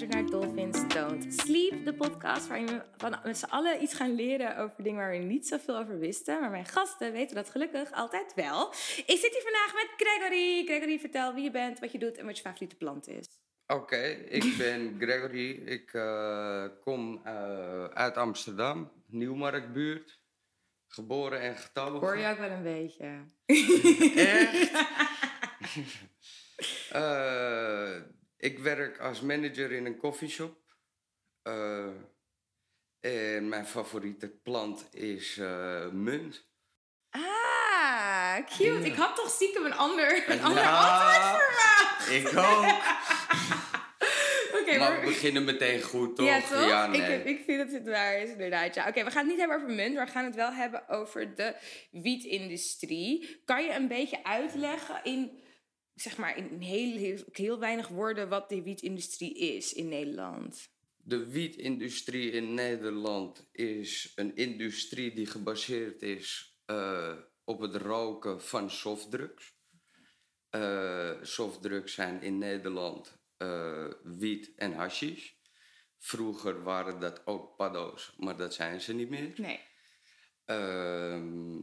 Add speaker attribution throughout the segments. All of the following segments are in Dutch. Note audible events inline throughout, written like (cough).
Speaker 1: luistert naar Dolphins Don't Sleep, de podcast waarin we van met z'n allen iets gaan leren over dingen waar we niet zoveel over wisten. Maar mijn gasten weten dat gelukkig altijd wel. Ik zit hier vandaag met Gregory. Gregory, vertel wie je bent, wat je doet en wat je favoriete plant is.
Speaker 2: Oké, ik ben Gregory. Ik uh, kom uh, uit Amsterdam, Nieuwmarktbuurt. Geboren en getogen.
Speaker 1: Hoor je ook wel een beetje.
Speaker 2: Echt? uh, (laughs) ik werk als manager in een koffieshop. Uh, en mijn favoriete plant is uh, munt.
Speaker 1: Ah, cute. Ja. Ik had toch stiekem een ander, (laughs) een ander antwoord verwacht.
Speaker 2: Ik ook. (laughs) okay, maar we beginnen meteen goed, toch?
Speaker 1: Ja, toch? Ja, nee. ik, ik vind dat het waar is, inderdaad. Ja. Oké, okay, we gaan het niet hebben over munt, maar we gaan het wel hebben over de wietindustrie. Kan je een beetje uitleggen in zeg maar in heel, heel, heel weinig woorden wat de wietindustrie is in Nederland?
Speaker 2: De wietindustrie in Nederland is een industrie die gebaseerd is uh, op het roken van softdrugs. Uh, softdrugs zijn in Nederland uh, wiet en hashish. Vroeger waren dat ook paddo's, maar dat zijn ze niet meer.
Speaker 1: Nee.
Speaker 2: Ehm,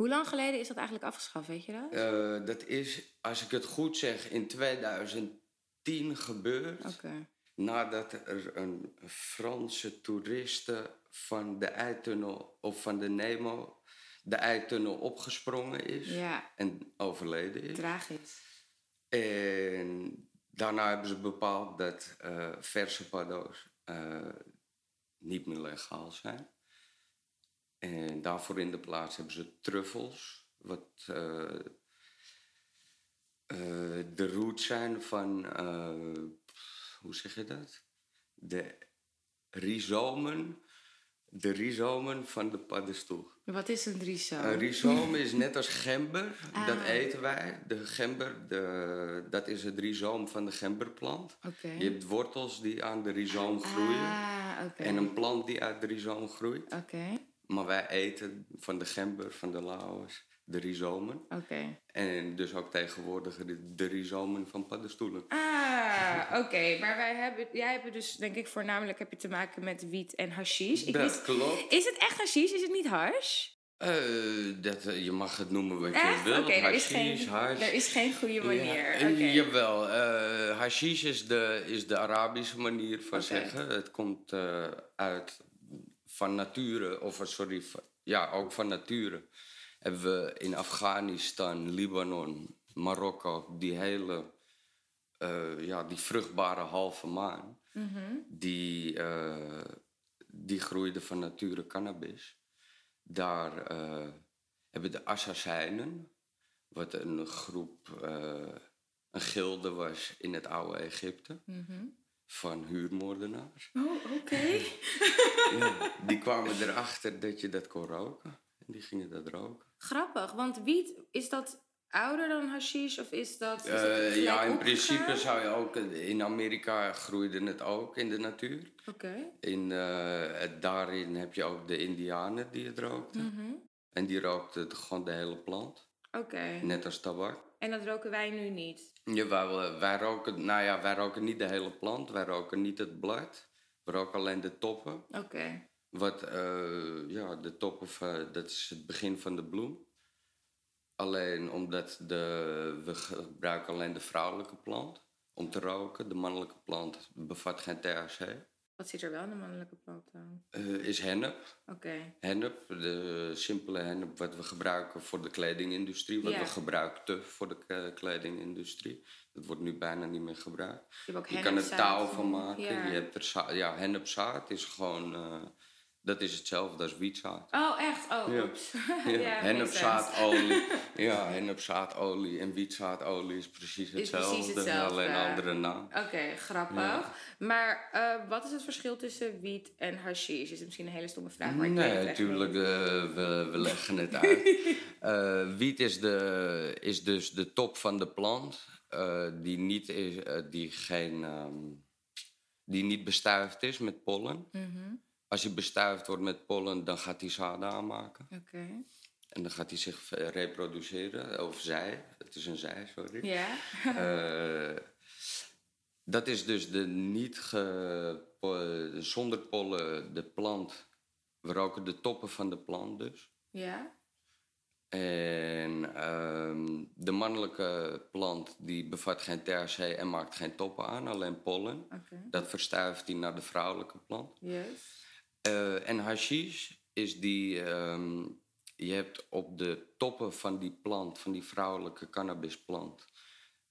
Speaker 1: hoe lang geleden is dat eigenlijk afgeschaft, weet je dat?
Speaker 2: Uh, dat is, als ik het goed zeg, in 2010 gebeurd.
Speaker 1: Okay.
Speaker 2: Nadat er een Franse toeriste van de Eitunnel of van de Nemo de Eitunnel opgesprongen is
Speaker 1: ja.
Speaker 2: en overleden is.
Speaker 1: Tragisch.
Speaker 2: En daarna hebben ze bepaald dat uh, verse paddo's uh, niet meer legaal zijn. En daarvoor in de plaats hebben ze truffels, wat uh, uh, de root zijn van, uh, hoe zeg je dat? De rhizomen, de rhizomen van de paddenstoel.
Speaker 1: Wat is een rhizoom?
Speaker 2: Een rhizoom is net als gember, (laughs) ah. dat eten wij. De gember, de, dat is het rhizoom van de gemberplant.
Speaker 1: Okay.
Speaker 2: Je hebt wortels die aan de rhizoom groeien.
Speaker 1: Ah, okay.
Speaker 2: En een plant die uit de rhizoom groeit.
Speaker 1: Oké. Okay.
Speaker 2: Maar wij eten van de gember, van de laos, de rhizomen.
Speaker 1: Oké. Okay.
Speaker 2: En dus ook tegenwoordig de rhizomen van paddenstoelen.
Speaker 1: Ah, oké. Okay. Maar wij hebben, jij hebt dus, denk ik, voornamelijk heb je te maken met wiet en hashish.
Speaker 2: Ik dat klopt.
Speaker 1: Is het echt hashish? Is het niet hash?
Speaker 2: Uh, dat, uh, je mag het noemen wat je wilt.
Speaker 1: Okay, er, is geen,
Speaker 2: hash.
Speaker 1: er is geen goede manier. Ja,
Speaker 2: okay. Jawel. Uh, hashish is de, is de Arabische manier van okay. zeggen. Het komt uit van nature, of sorry, ja, ook van nature, hebben we in Afghanistan, Libanon, Marokko, die hele, uh, ja, die vruchtbare halve maan,
Speaker 1: mm -hmm.
Speaker 2: die, uh, die groeide van nature cannabis. Daar uh, hebben de Assassijnen, wat een groep, een gilde was in het oude Egypte.
Speaker 1: Mm -hmm
Speaker 2: van huurmoordenaars.
Speaker 1: Oh, oké. Okay. (laughs)
Speaker 2: ja, die kwamen erachter dat je dat kon roken. En die gingen dat roken.
Speaker 1: Grappig, want wiet, is dat ouder dan hashish of is dat... Is
Speaker 2: uh, ja, in principe zou je ook... In Amerika groeide het ook in de natuur.
Speaker 1: Oké. Okay.
Speaker 2: In, uh, daarin heb je ook de indianen die het rookten.
Speaker 1: Mm -hmm.
Speaker 2: En die rookten gewoon de hele plant.
Speaker 1: Oké. Okay.
Speaker 2: Net als tabak.
Speaker 1: En dat roken wij nu niet?
Speaker 2: Jawel, wij roken, nou ja, wij roken niet de hele plant. Wij roken niet het blad. We roken alleen de toppen.
Speaker 1: Oké. Okay.
Speaker 2: Wat, uh, ja, de toppen, van, dat is het begin van de bloem. Alleen omdat de, we gebruiken alleen de vrouwelijke plant om te roken. De mannelijke plant bevat geen THC.
Speaker 1: Wat zit er wel in de mannelijke plant aan?
Speaker 2: Uh, is hennep.
Speaker 1: Oké. Okay.
Speaker 2: Hennep, de simpele hennep wat we gebruiken voor de kledingindustrie. Wat
Speaker 1: Ja.
Speaker 2: we gebruikten voor de kledingindustrie. Dat wordt nu bijna niet meer gebruikt.
Speaker 1: Je, hebt ook
Speaker 2: Je kan er touw van maken.
Speaker 1: Ja.
Speaker 2: Je hebt er ja, hennepzaad is gewoon... eh, dat is hetzelfde als wietzaad.
Speaker 1: Oh, echt? Oh,
Speaker 2: Ja.
Speaker 1: oeps. (laughs)
Speaker 2: Ja,
Speaker 1: ja,
Speaker 2: hennepzaadolie. (laughs) ja, hennepzaadolie en wietsaadolie is precies
Speaker 1: precies
Speaker 2: hetzelfde.
Speaker 1: hetzelfde.
Speaker 2: Alleen een andere naam.
Speaker 1: Oké, grappig.
Speaker 2: Ja.
Speaker 1: Maar eh, wat is het verschil tussen wiet en hashish? Is misschien een hele stomme vraag, maar ik
Speaker 2: Nee,
Speaker 1: het
Speaker 2: natuurlijk, eh, we, we leggen het uit. (laughs) Eh, wiet is, de, is dus de top van de plant, die, niet is, die, geen, ehm, die niet bestuift is met pollen.
Speaker 1: Mhm,
Speaker 2: Als hij bestuift wordt met pollen, dan gaat hij zaden aanmaken.
Speaker 1: Oké.
Speaker 2: En dan gaat hij zich reproduceren, of zij. Het is een zij, sorry.
Speaker 1: Ja.
Speaker 2: Eh, Dat is dus de niet ge, po- zonder pollen de plant. We roken de toppen van de plant dus.
Speaker 1: Ja?
Speaker 2: En ehm, de mannelijke plant die bevat geen THC en maakt geen toppen aan, alleen pollen.
Speaker 1: Oké.
Speaker 2: Dat verstuift hij naar de vrouwelijke plant.
Speaker 1: Yes.
Speaker 2: Eh, en hashish is die... ehm, je hebt op de toppen van die plant, van die vrouwelijke cannabisplant,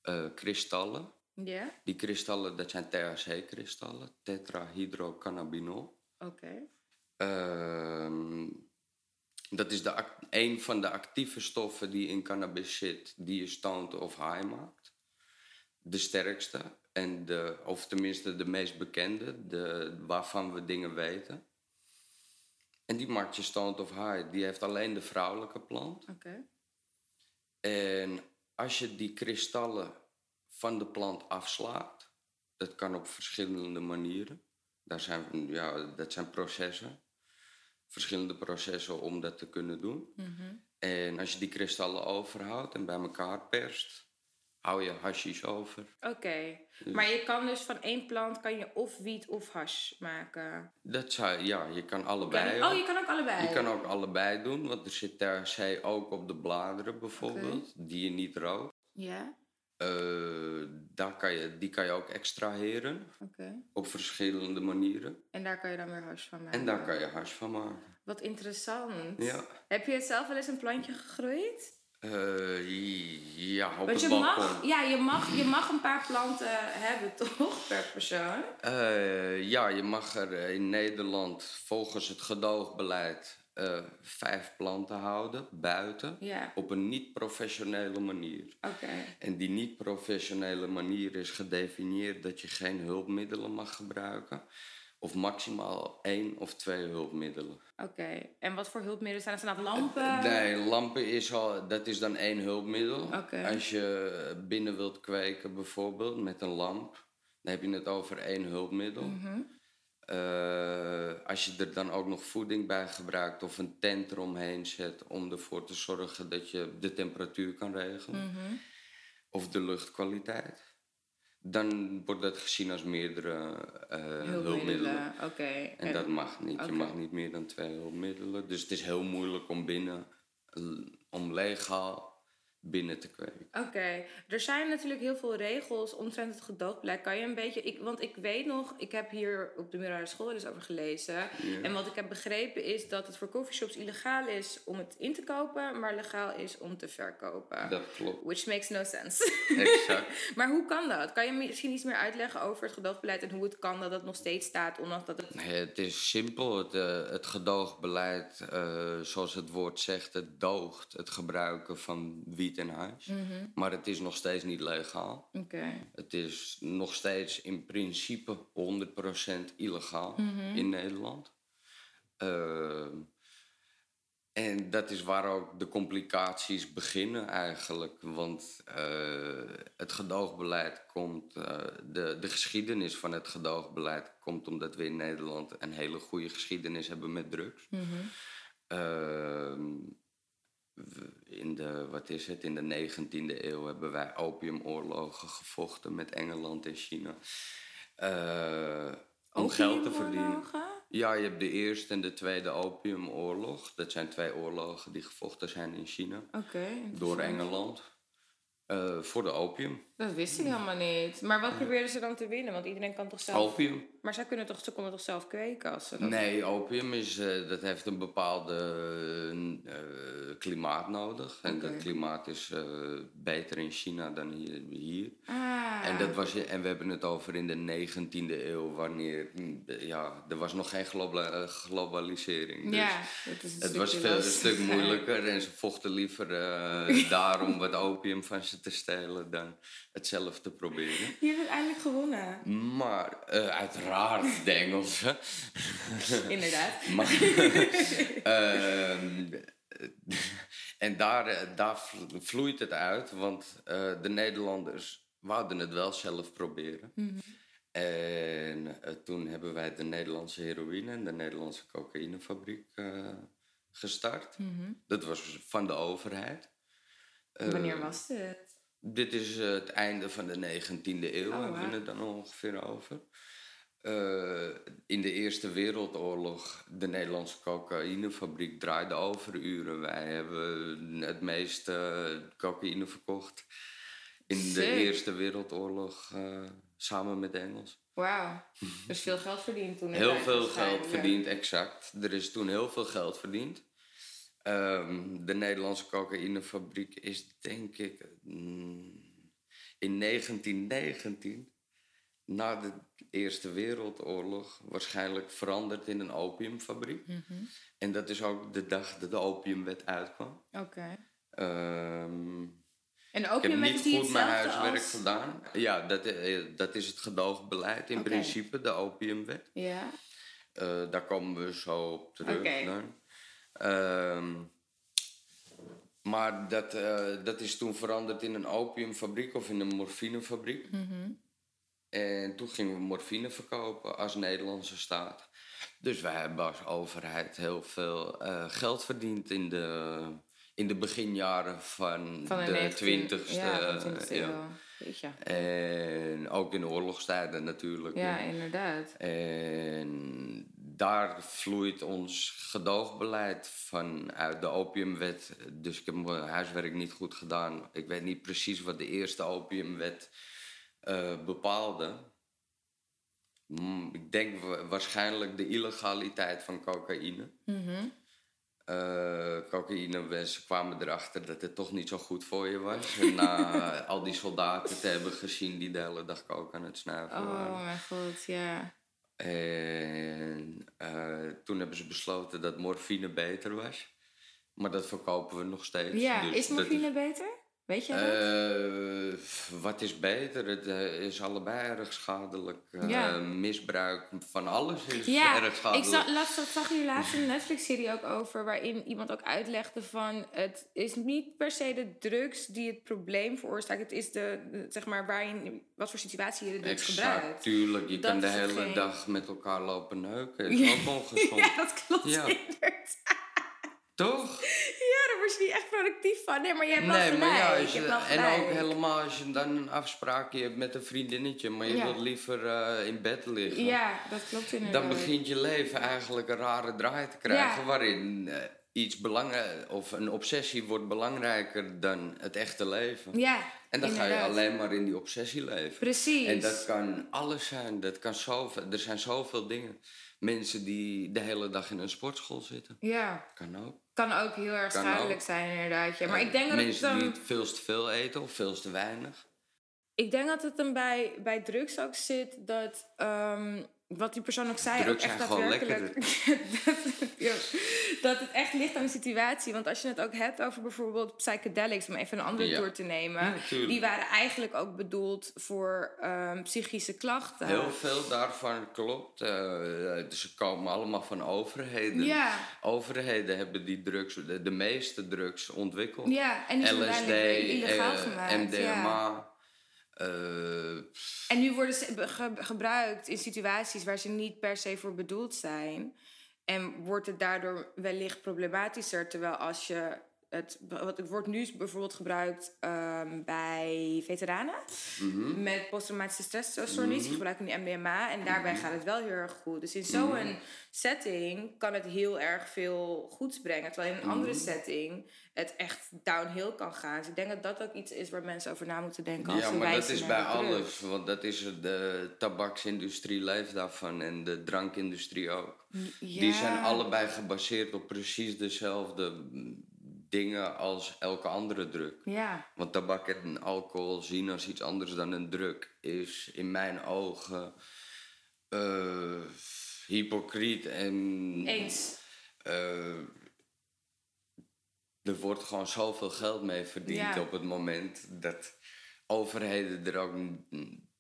Speaker 2: eh, kristallen.
Speaker 1: Ja?
Speaker 2: Die kristallen, dat zijn THC-kristallen, tetrahydrocannabinol.
Speaker 1: Oké.
Speaker 2: Ehm, dat is de een van de actieve stoffen die in cannabis zit, die je stoned of high maakt. De sterkste, en de, of tenminste de meest bekende, de, waarvan we dingen weten. En die maakt je stoned of high. Die heeft alleen de vrouwelijke plant.
Speaker 1: Oké.
Speaker 2: En als je die kristallen van de plant afslaat, dat kan op verschillende manieren. Daar zijn, ja, dat zijn processen. Verschillende processen om dat te kunnen doen.
Speaker 1: Mhm.
Speaker 2: En als je die kristallen overhoudt en bij elkaar perst, hou je hashish over.
Speaker 1: Oké. Maar je kan dus van één plant kan je of wiet of hash maken.
Speaker 2: Dat zou, ja, je kan allebei.
Speaker 1: oh, je kan ook allebei.
Speaker 2: Je kan ook allebei doen, want er zit THC ook op de bladeren bijvoorbeeld, die je niet rookt.
Speaker 1: Ja?
Speaker 2: Eh, daar kan je, die kan je ook extraheren
Speaker 1: Oké.
Speaker 2: op verschillende manieren.
Speaker 1: En daar kan je dan weer hash van maken.
Speaker 2: En daar kan je hash van maken.
Speaker 1: Wat interessant.
Speaker 2: Ja.
Speaker 1: Heb je zelf wel eens een plantje gegroeid?
Speaker 2: Eh, ja, op
Speaker 1: Want je
Speaker 2: balkon.
Speaker 1: mag, ja, je, mag, je mag een paar planten hebben, (laughs) toch? Per persoon.
Speaker 2: Eh, ja, je mag er in Nederland volgens het gedoogbeleid eh, vijf planten houden, buiten.
Speaker 1: Ja.
Speaker 2: Op een niet-professionele manier.
Speaker 1: Oké.
Speaker 2: En die niet-professionele manier is gedefinieerd dat je geen hulpmiddelen mag gebruiken. Of maximaal één of twee hulpmiddelen.
Speaker 1: Oké. En wat voor hulpmiddelen zijn er? Zijn dat lampen?
Speaker 2: Nee, lampen is al, dat is dan één hulpmiddel. Als je binnen wilt kweken bijvoorbeeld met een lamp, dan heb je het over één hulpmiddel.
Speaker 1: Mhm.
Speaker 2: Eh, als je er dan ook nog voeding bij gebruikt of een tent eromheen zet om ervoor te zorgen dat je de temperatuur kan regelen
Speaker 1: Mhm.
Speaker 2: of de luchtkwaliteit, dan wordt dat gezien als meerdere eh, hulpmiddelen.
Speaker 1: Oké.
Speaker 2: En dat mag niet. Je mag niet meer dan twee hulpmiddelen. Dus het is heel moeilijk om binnen, om legaal binnen te kweken.
Speaker 1: Oké, er zijn natuurlijk heel veel regels omtrent het gedoogbeleid. Kan je een beetje, ik, want ik weet nog, ik heb hier op de middelbare school eens over gelezen. En wat ik heb begrepen is dat het voor coffeeshops illegaal is om het in te kopen, maar legaal is om te verkopen.
Speaker 2: Dat klopt.
Speaker 1: Which makes no sense.
Speaker 2: Exact. (laughs)
Speaker 1: maar hoe kan dat? Kan je misschien iets meer uitleggen over het gedoogbeleid en hoe het kan dat het nog steeds staat, ondanks dat het.
Speaker 2: Nee, het is simpel. Het, eh, het gedoogbeleid, eh, zoals het woord zegt, het doogt het gebruiken van wiet en hash. Maar het is nog steeds niet legaal. Het is nog steeds in principe 100% illegaal in Nederland. Ehm, en dat is waar ook de complicaties beginnen eigenlijk. Want eh, het gedoogbeleid komt, eh, de, de geschiedenis van het gedoogbeleid komt omdat we in Nederland een hele goede geschiedenis hebben met drugs. Ehm, we- in de, wat is het, in de 19e eeuw hebben wij opiumoorlogen gevochten met Engeland en China. Eh, om geld te verdienen. Ja, je hebt de Eerste en de Tweede Opiumoorlog. Dat zijn twee oorlogen die gevochten zijn in China.
Speaker 1: Oké.
Speaker 2: Door Engeland. Eh, voor de opium.
Speaker 1: Dat wist ik helemaal niet. Maar wat probeerden ze dan te winnen? Want iedereen kan toch zelf...
Speaker 2: Opium.
Speaker 1: Maar zij kunnen toch, ze konden toch zelf kweken als ze dat...
Speaker 2: Nee, opium is, eh, dat heeft een bepaalde eh, klimaat nodig. En dat klimaat is beter in China dan hier. hier.
Speaker 1: Ah.
Speaker 2: En, dat was, en we hebben het over in de 19e eeuw, wanneer mm, ja, er was nog geen globa- globalisering. Dus
Speaker 1: ja, dat is een
Speaker 2: het was veel een stuk moeilijker en ze vochten liever (laughs) daarom wat opium van ze te stelen dan het zelf te proberen.
Speaker 1: Je hebt uiteindelijk gewonnen.
Speaker 2: Maar eh, uiteraard (laughs) de Engelsen.
Speaker 1: Inderdaad.
Speaker 2: Maar, (laughs) ehm, en daar, eh, daar vlo- vloeit het uit, want eh, de Nederlanders wouden het wel zelf proberen. En eh, toen hebben wij de Nederlandse heroïne en de Nederlandse cocaïnefabriek gestart. Dat was van de overheid.
Speaker 1: Wanneer was dit?
Speaker 2: Dit is eh, het einde van de 19e eeuw,
Speaker 1: Oh,
Speaker 2: hebben we het dan ongeveer over. Eh, in de Eerste Wereldoorlog, de Nederlandse cocaïnefabriek draaide overuren. Wij hebben het meeste cocaïne verkocht in de. Eerste Wereldoorlog eh, samen met de Engels.
Speaker 1: Wauw. (laughs) Dus veel geld verdiend toen.
Speaker 2: Heel veel geld verdiend, exact. Er is toen heel veel geld verdiend. Ehm, de Nederlandse cocaïnefabriek is denk ik mm, in 1919, na de Eerste Wereldoorlog, waarschijnlijk veranderd in een opiumfabriek.
Speaker 1: Mhm.
Speaker 2: En dat is ook de dag dat de opiumwet uitkwam.
Speaker 1: Oké.
Speaker 2: Ehm,
Speaker 1: En
Speaker 2: ik
Speaker 1: ook
Speaker 2: heb
Speaker 1: weer met
Speaker 2: niet goed mijn huiswerk
Speaker 1: als...
Speaker 2: gedaan. Ja, dat, eh, dat is het gedoogbeleid in principe, de opiumwet.
Speaker 1: Ja.
Speaker 2: Eh, daar komen we zo op terug.
Speaker 1: Oké.
Speaker 2: Ehm, maar dat, eh, dat is toen veranderd in een opiumfabriek of in een morfinefabriek.
Speaker 1: Mhm.
Speaker 2: En toen gingen we morfine verkopen als Nederlandse staat. Dus wij hebben als overheid heel veel eh, geld verdiend in de, in de beginjaren van,
Speaker 1: Van de,
Speaker 2: de
Speaker 1: 19
Speaker 2: 20ste
Speaker 1: Ja, 20e
Speaker 2: eeuw.
Speaker 1: eeuw. Jeetje.
Speaker 2: En ook in de oorlogstijden natuurlijk.
Speaker 1: Ja, inderdaad.
Speaker 2: En daar vloeit ons gedoogbeleid vanuit de opiumwet. Dus ik heb mijn huiswerk niet goed gedaan. Ik weet niet precies wat de eerste opiumwet eh, bepaalde. Mm, ik denk wa- waarschijnlijk de illegaliteit van cocaïne.
Speaker 1: Mhm.
Speaker 2: Eh cocaïne, ze kwamen erachter dat het toch niet zo goed voor je was. Na (laughs) al die soldaten te hebben gezien die de hele dag coke aan het snuiven waren.
Speaker 1: Oh mijn god, ja.
Speaker 2: En eh, toen hebben ze besloten dat morfine beter was. Maar dat verkopen we nog steeds.
Speaker 1: Ja,
Speaker 2: Dus
Speaker 1: is morfine beter? Weet je dat?
Speaker 2: Eh, wat is beter? Het eh, is allebei erg schadelijk. Eh,
Speaker 1: Ja.
Speaker 2: misbruik van alles is
Speaker 1: ja,
Speaker 2: erg
Speaker 1: ik
Speaker 2: schadelijk.
Speaker 1: zag, laatst, dat zag je laatst een Netflix-serie ook over... waarin iemand ook uitlegde van... het is niet per se de drugs die het probleem veroorzaakt. Het is de, de- zeg maar, waarin, wat voor situatie je de drugs
Speaker 2: Exact,
Speaker 1: gebruikt.
Speaker 2: tuurlijk. Je
Speaker 1: Dat
Speaker 2: kan de hele dag met elkaar lopen neuken. (laughs) Het is
Speaker 1: Ja.
Speaker 2: ook ongezond.
Speaker 1: Ja, dat klopt
Speaker 2: Ja.
Speaker 1: inderdaad.
Speaker 2: Toch? (laughs)
Speaker 1: Ja, daar word je niet echt productief van. Nee, maar je hebt wel
Speaker 2: Nee,
Speaker 1: gelijk.
Speaker 2: maar ja,
Speaker 1: je
Speaker 2: je- en ook helemaal als je dan een afspraakje hebt met een vriendinnetje, maar je
Speaker 1: Ja.
Speaker 2: wilt liever eh, in bed liggen.
Speaker 1: Ja, dat klopt inderdaad.
Speaker 2: Dan begint je leven eigenlijk een rare draai te krijgen,
Speaker 1: Ja.
Speaker 2: waarin eh, iets belangrijk of een obsessie wordt belangrijker dan het echte leven.
Speaker 1: Ja,
Speaker 2: En dan ga je alleen maar in die obsessie leven.
Speaker 1: Precies.
Speaker 2: En dat kan alles zijn. Dat kan zoveel, er zijn zoveel dingen. Mensen die de hele dag in een sportschool zitten.
Speaker 1: Ja,
Speaker 2: Kan ook.
Speaker 1: kan ook heel erg
Speaker 2: Kan
Speaker 1: schadelijk
Speaker 2: ook.
Speaker 1: zijn inderdaad. Ja. Maar
Speaker 2: Eh,
Speaker 1: ik denk dat het
Speaker 2: Mensen
Speaker 1: dan...
Speaker 2: die veel te veel eten of veel te weinig.
Speaker 1: Ik denk dat het dan bij, bij drugs ook zit dat, ehm, wat die persoon ook zei,
Speaker 2: Drugs
Speaker 1: ook echt
Speaker 2: zijn
Speaker 1: daadwerkelijk, (laughs) dat, ja, dat het echt ligt aan de situatie. Want als je het ook hebt over bijvoorbeeld psychedelics, om even een andere
Speaker 2: Ja.
Speaker 1: door te nemen,
Speaker 2: Ja,
Speaker 1: die waren eigenlijk ook bedoeld voor ehm, psychische klachten.
Speaker 2: Heel veel daarvan klopt. Eh, ze komen allemaal van overheden.
Speaker 1: Ja,
Speaker 2: Overheden hebben die drugs, de, de meeste drugs ontwikkeld.
Speaker 1: ja, en die zijn
Speaker 2: LSD,
Speaker 1: weer illegaal
Speaker 2: eh,
Speaker 1: gemaakt.
Speaker 2: MDMA. Eh,
Speaker 1: En nu worden ze gebruikt in situaties waar ze niet per se voor bedoeld zijn. En wordt het daardoor wellicht problematischer. Terwijl als je het. Wat het wordt nu bijvoorbeeld gebruikt ehm, bij veteranen.
Speaker 2: mhm.
Speaker 1: Met posttraumatische stressstoornis. Die gebruiken nu MDMA. En daarbij
Speaker 2: Mhm.
Speaker 1: gaat het wel heel erg goed. Dus in zo'n setting kan het heel erg veel goeds brengen. Terwijl in een andere
Speaker 2: Mhm.
Speaker 1: setting het echt downhill kan gaan. Dus ik denk dat dat ook iets is waar mensen over na moeten denken. Als
Speaker 2: Ja, maar dat is bij alles. Want dat is de tabaksindustrie leeft daarvan en de drankindustrie ook. Die zijn allebei gebaseerd op precies dezelfde mm, dingen als elke andere druk.
Speaker 1: Ja.
Speaker 2: Want tabak en alcohol zien als iets anders dan een druk is in mijn ogen eh, hypocriet en
Speaker 1: Eens.
Speaker 2: eh, er wordt gewoon zoveel geld mee verdiend
Speaker 1: Ja.
Speaker 2: op het moment dat overheden er ook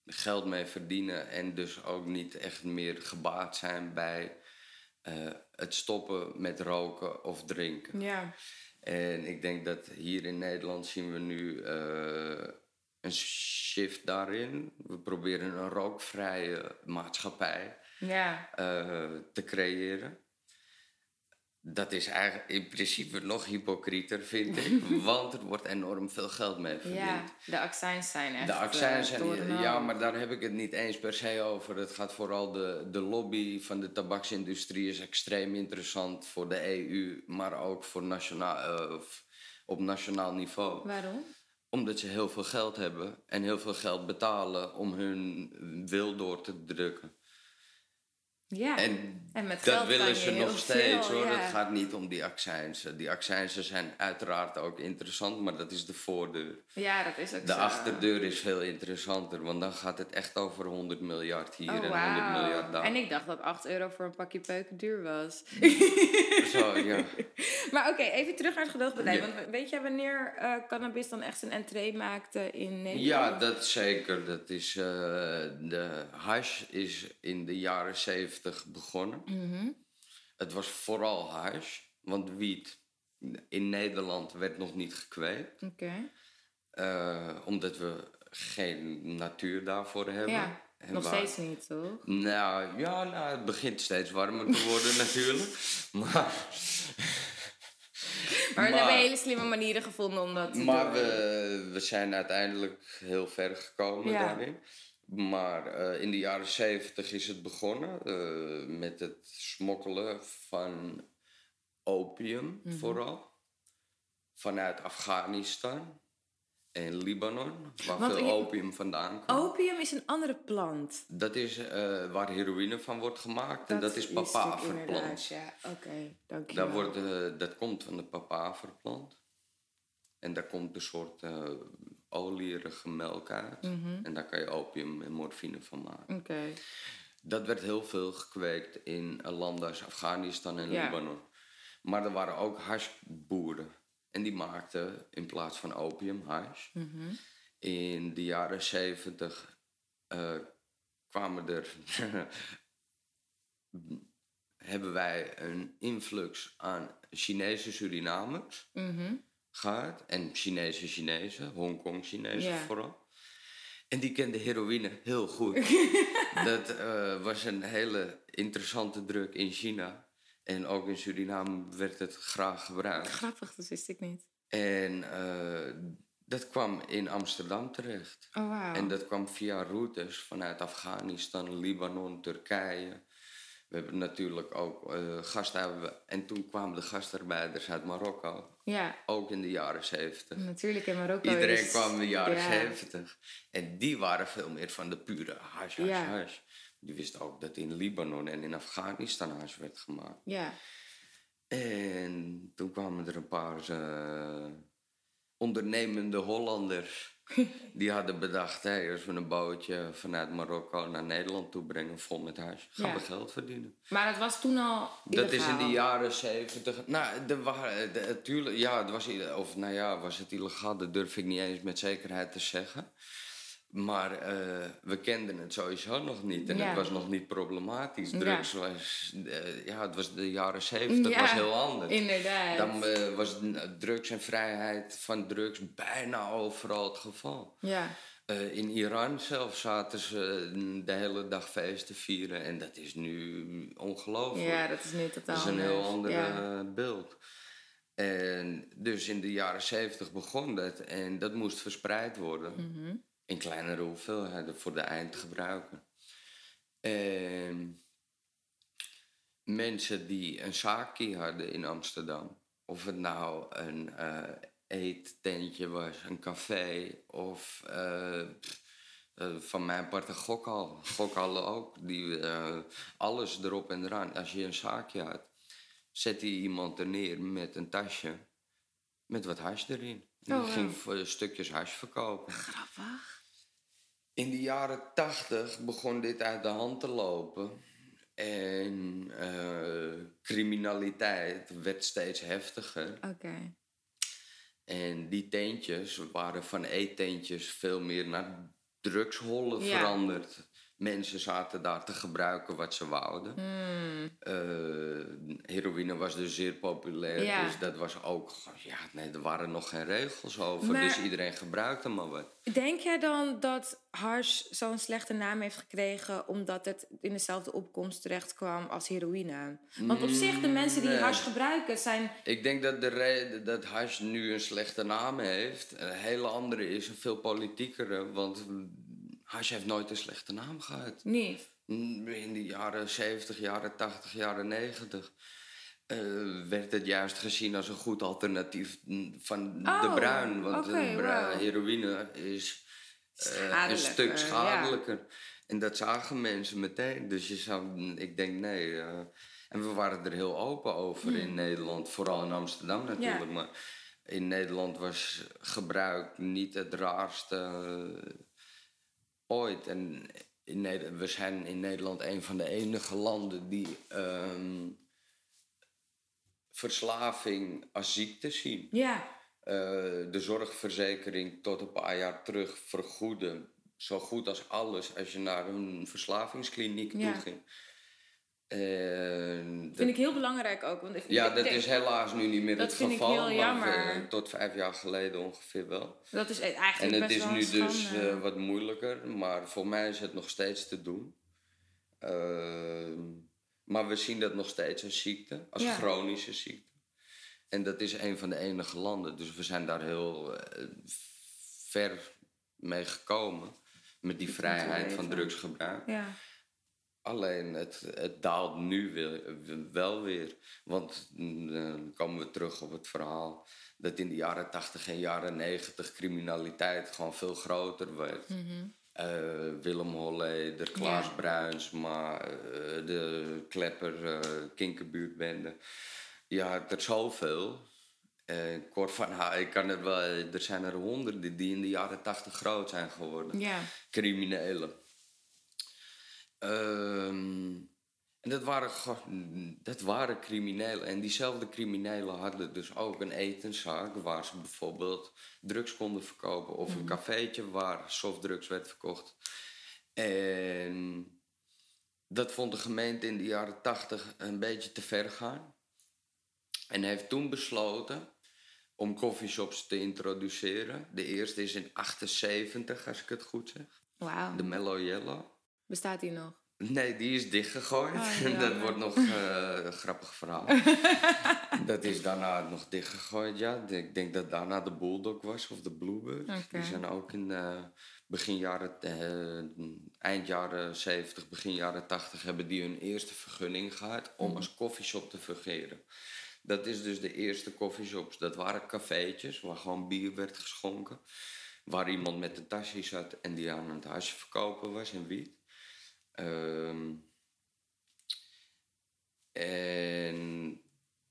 Speaker 2: geld mee verdienen en dus ook niet echt meer gebaat zijn bij eh, het stoppen met roken of drinken.
Speaker 1: Ja.
Speaker 2: En ik denk dat hier in Nederland zien we nu eh, een shift daarin. We proberen een rookvrije maatschappij
Speaker 1: Ja.
Speaker 2: eh, te creëren. Dat is eigenlijk in principe nog hypocrieter, vind ik. (laughs) want er wordt enorm veel geld mee verdiend.
Speaker 1: Ja, de accijns zijn echt...
Speaker 2: De accijns
Speaker 1: eh,
Speaker 2: zijn... ja, maar daar heb ik het niet eens per se over. Het gaat vooral de, de lobby van de tabaksindustrie is extreem interessant voor de EU, maar ook voor nationaal, eh, op nationaal niveau.
Speaker 1: Waarom?
Speaker 2: Omdat ze heel veel geld hebben en heel veel geld betalen om hun wil door te drukken.
Speaker 1: Ja,
Speaker 2: En,
Speaker 1: en met
Speaker 2: dat willen ze nog steeds
Speaker 1: veel,
Speaker 2: hoor.
Speaker 1: ja.
Speaker 2: Het gaat niet om die accijnsen. Die accijnsen zijn uiteraard ook interessant, maar dat is de voordeur.
Speaker 1: Ja, dat is ook
Speaker 2: De
Speaker 1: zo.
Speaker 2: achterdeur is veel interessanter, want dan gaat het echt over 100 miljard hier
Speaker 1: Oh,
Speaker 2: en 100
Speaker 1: wauw.
Speaker 2: miljard daar.
Speaker 1: En ik dacht dat 8 euro voor een pakje peuken duur was. (laughs)
Speaker 2: Zo, ja. (laughs)
Speaker 1: maar oké, even terug naar het gedoogbedrijf.
Speaker 2: Ja.
Speaker 1: Want weet jij wanneer eh, cannabis dan echt zijn entree maakte in Nederland?
Speaker 2: ja, dat zeker. Dat is, eh, de hash is in de jaren 70 begonnen.
Speaker 1: Mhm.
Speaker 2: Het was vooral hash, want wiet in Nederland werd nog niet gekweekt. Eh, omdat we geen natuur daarvoor hebben.
Speaker 1: Ja,
Speaker 2: En
Speaker 1: nog
Speaker 2: waar-
Speaker 1: steeds niet, toch?
Speaker 2: Nou, ja, nou, het begint steeds warmer te worden (laughs) natuurlijk. Maar,
Speaker 1: Maar we
Speaker 2: Maar-
Speaker 1: hebben hele slimme manieren gevonden om dat te
Speaker 2: maar
Speaker 1: doen.
Speaker 2: we, we zijn uiteindelijk heel ver gekomen
Speaker 1: Ja.
Speaker 2: daarin. Maar eh, in de jaren zeventig is het begonnen eh, met het smokkelen van opium
Speaker 1: Mhm.
Speaker 2: vooral. Vanuit Afghanistan en Libanon, waar
Speaker 1: Want
Speaker 2: veel opium vandaan komt.
Speaker 1: Opium is een andere plant.
Speaker 2: Dat is eh, waar heroïne van wordt gemaakt en dat is papaverplant.
Speaker 1: Ja, oké, dank je
Speaker 2: Daar wordt, dat komt van de papaverplant. En daar komt een soort olierige melk uit.
Speaker 1: Mhm.
Speaker 2: En daar kan je opium en morfine van maken.
Speaker 1: Oké.
Speaker 2: Dat werd heel veel gekweekt in landen als Afghanistan en
Speaker 1: Ja.
Speaker 2: Libanon. Maar er waren ook hashboeren. En die maakten in plaats van opium hash.
Speaker 1: Mhm.
Speaker 2: In de jaren zeventig eh, kwamen er. (laughs) hebben wij een influx aan Chinese Surinamers
Speaker 1: Mhm.
Speaker 2: Gehad. En Chinese Chinezen, Hongkong Chinezen
Speaker 1: Ja.
Speaker 2: vooral. En die kenden heroïne heel goed. (laughs) dat eh, was een hele interessante druk in China. En ook in Suriname werd het graag gebruikt.
Speaker 1: Grappig, dat wist ik niet.
Speaker 2: En eh, dat kwam in Amsterdam terecht.
Speaker 1: Oh, wauw.
Speaker 2: En dat kwam via routes vanuit Afghanistan, Libanon, Turkije. We hebben natuurlijk ook eh gasten. hebben we- En toen kwamen de gastarbeiders uit Marokko.
Speaker 1: Ja,
Speaker 2: Ook in de jaren zeventig.
Speaker 1: natuurlijk in Marokko
Speaker 2: Iedereen
Speaker 1: is...
Speaker 2: kwam in de jaren
Speaker 1: ja.
Speaker 2: zeventig. En die waren veel meer van de pure hash, hash,
Speaker 1: Ja.
Speaker 2: hash. Die wisten ook dat in Libanon en in Afghanistan hash werd gemaakt.
Speaker 1: Ja,
Speaker 2: En toen kwamen er een paar eh, ondernemende Hollanders. Die hadden bedacht, hey, als we een bootje vanuit Marokko naar Nederland toe brengen vol met hash, gaan
Speaker 1: Ja.
Speaker 2: we geld verdienen.
Speaker 1: maar het was toen al
Speaker 2: Dat is in de jaren zeventig. Nou, er waren, de, tuurlijk, ja, het was, of nou ja, was het illegaal? Dat durf ik niet eens met zekerheid te zeggen. Maar eh, we kenden het sowieso nog niet. En
Speaker 1: Ja.
Speaker 2: het was nog niet problematisch.
Speaker 1: Ja.
Speaker 2: Drugs was, eh, ja, het was de jaren zeventig,
Speaker 1: Ja,
Speaker 2: was heel anders.
Speaker 1: Inderdaad.
Speaker 2: Dan eh, was drugs en vrijheid van drugs bijna overal het geval.
Speaker 1: Ja,
Speaker 2: in Iran zelf zaten ze de hele dag feesten vieren. En dat is nu ongelooflijk.
Speaker 1: ja, dat is nu totaal
Speaker 2: Dat is een heel ander beeld. En dus in de jaren zeventig begon dat. En dat moest verspreid worden.
Speaker 1: Mhm.
Speaker 2: In kleinere hoeveelheden voor de eindgebruiker. En mensen die een zaakje hadden in Amsterdam. Of het nou een eh eettentje was, een café of eh, eh, van mijn part een gokhal. Gokhallen ook. Die, alles erop en eraan. Als je een zaakje had, zette je iemand er neer met een tasje met wat hash erin. En
Speaker 1: Oh,
Speaker 2: die
Speaker 1: wauw.
Speaker 2: ging stukjes hash verkopen.
Speaker 1: Grappig.
Speaker 2: In de jaren tachtig begon dit uit de hand te lopen. En eh, criminaliteit werd steeds heftiger.
Speaker 1: Oké.
Speaker 2: En die tentjes waren van eetentjes veel meer naar drugshollen
Speaker 1: Ja.
Speaker 2: veranderd. Mensen zaten daar te gebruiken wat ze wouden.
Speaker 1: Hmm.
Speaker 2: Eh, heroïne was dus zeer populair.
Speaker 1: Ja.
Speaker 2: Dus dat was ook... Ja, nee, er waren nog geen regels over.
Speaker 1: Maar-
Speaker 2: Dus iedereen gebruikte maar wat.
Speaker 1: Denk jij dan dat hash zo'n slechte naam heeft gekregen omdat het in dezelfde opkomst terecht kwam als heroïne? Want op zich, de mensen die
Speaker 2: Nee.
Speaker 1: gebruiken zijn.
Speaker 2: Ik denk dat de reden dat hash nu een slechte naam heeft... een hele andere is, een veel politiekere. Want hash heeft nooit een slechte naam gehad.
Speaker 1: niet.
Speaker 2: In de jaren 70, jaren 80, jaren 90... eh, werd het juist gezien als een goed alternatief mm, van de
Speaker 1: Oh,
Speaker 2: bruin. Want
Speaker 1: oké,
Speaker 2: de heroïne is eh, een
Speaker 1: Schadelijker,
Speaker 2: stuk
Speaker 1: ja.
Speaker 2: schadelijker. En dat zagen mensen meteen. Dus je zou, ik denk nee. eh, en we waren er heel open over in Nederland. Vooral in Amsterdam natuurlijk. Maar in Nederland was gebruik niet het raarste ooit. En in we zijn in Nederland een van de enige landen die ehm, verslaving als ziekte zien.
Speaker 1: Ja.
Speaker 2: Eh, de zorgverzekering tot een paar jaar terug vergoedde zo goed als alles als je naar een verslavingskliniek
Speaker 1: Ja.
Speaker 2: toe ging. En dat-
Speaker 1: Vind ik heel belangrijk ook. Want ik,
Speaker 2: ja,
Speaker 1: ik
Speaker 2: dat is helaas nu niet meer
Speaker 1: Dat
Speaker 2: het
Speaker 1: vind ik
Speaker 2: geval.
Speaker 1: heel
Speaker 2: maar
Speaker 1: jammer.
Speaker 2: tot vijf jaar geleden ongeveer wel.
Speaker 1: Dat is
Speaker 2: En
Speaker 1: eigenlijk
Speaker 2: het
Speaker 1: best
Speaker 2: is nu dus eh, wat moeilijker, maar voor mij is het nog steeds te doen. Ehm, maar we zien dat nog steeds als ziekte, als
Speaker 1: Ja.
Speaker 2: chronische ziekte. En dat is een van de enige landen, dus we zijn daar heel eh, ver mee gekomen. Met die vrijheid van drugsgebruik.
Speaker 1: Ja.
Speaker 2: Alleen het, het daalt nu weer, wel weer. Want mm, dan komen we terug op het verhaal dat in de jaren 80 en jaren 90 criminaliteit gewoon veel groter werd. Eh, Willem Holleder, Klaas
Speaker 1: Ja.
Speaker 2: Bruinsma, eh, de Klepper, eh Kinkerbuurtbende. Ja, er zoveel. Eh kort van, ik kan het wel, er zijn er honderden die in de jaren 80 groot zijn geworden
Speaker 1: Ja.
Speaker 2: criminelen. Ehm, en dat waren, dat waren criminelen. En diezelfde criminelen hadden dus ook een etenszaak... waar ze bijvoorbeeld drugs konden verkopen... of een cafeetje waar softdrugs werd verkocht. En dat vond de gemeente in de jaren tachtig een beetje te ver gaan. En heeft toen besloten om coffeeshops te introduceren. De eerste is in 78, als ik het goed zeg. De Mellow Yellow.
Speaker 1: Bestaat die nog?
Speaker 2: Nee, die is dichtgegooid.
Speaker 1: Ah, (laughs)
Speaker 2: dat wordt nog eh, een grappig verhaal. (laughs) dat is daarna nog dichtgegooid, ja. Ik denk dat daarna de Bulldog was of de Bluebird. Die zijn ook in eh, begin jaren, eh, eind jaren 70, begin jaren 80 hebben die hun eerste vergunning gehad om als koffieshop te fungeren. Dat is dus de eerste koffieshops. Dat waren cafeetjes waar gewoon bier werd geschonken. Waar iemand met een tasje zat en die aan het hasje verkopen was en wiet. Ehm, en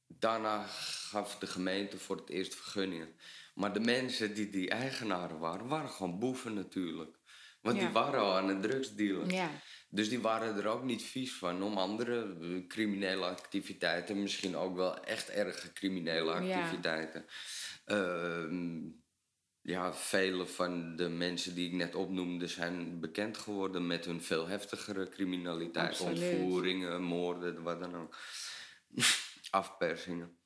Speaker 2: daarna gaf de gemeente voor het eerst vergunningen. Maar de mensen die die eigenaren waren, waren gewoon boeven natuurlijk. Want
Speaker 1: Ja.
Speaker 2: die waren al aan het drugsdealen.
Speaker 1: Ja.
Speaker 2: Dus die waren er ook niet vies van om andere eh, criminele activiteiten, misschien ook wel echt erge criminele
Speaker 1: Ja.
Speaker 2: activiteiten. Ja, vele van de mensen die ik net opnoemde zijn bekend geworden met hun veel heftigere criminaliteit.
Speaker 1: Absoluut.
Speaker 2: Ontvoeringen, moorden, wat dan ook. Afpersingen.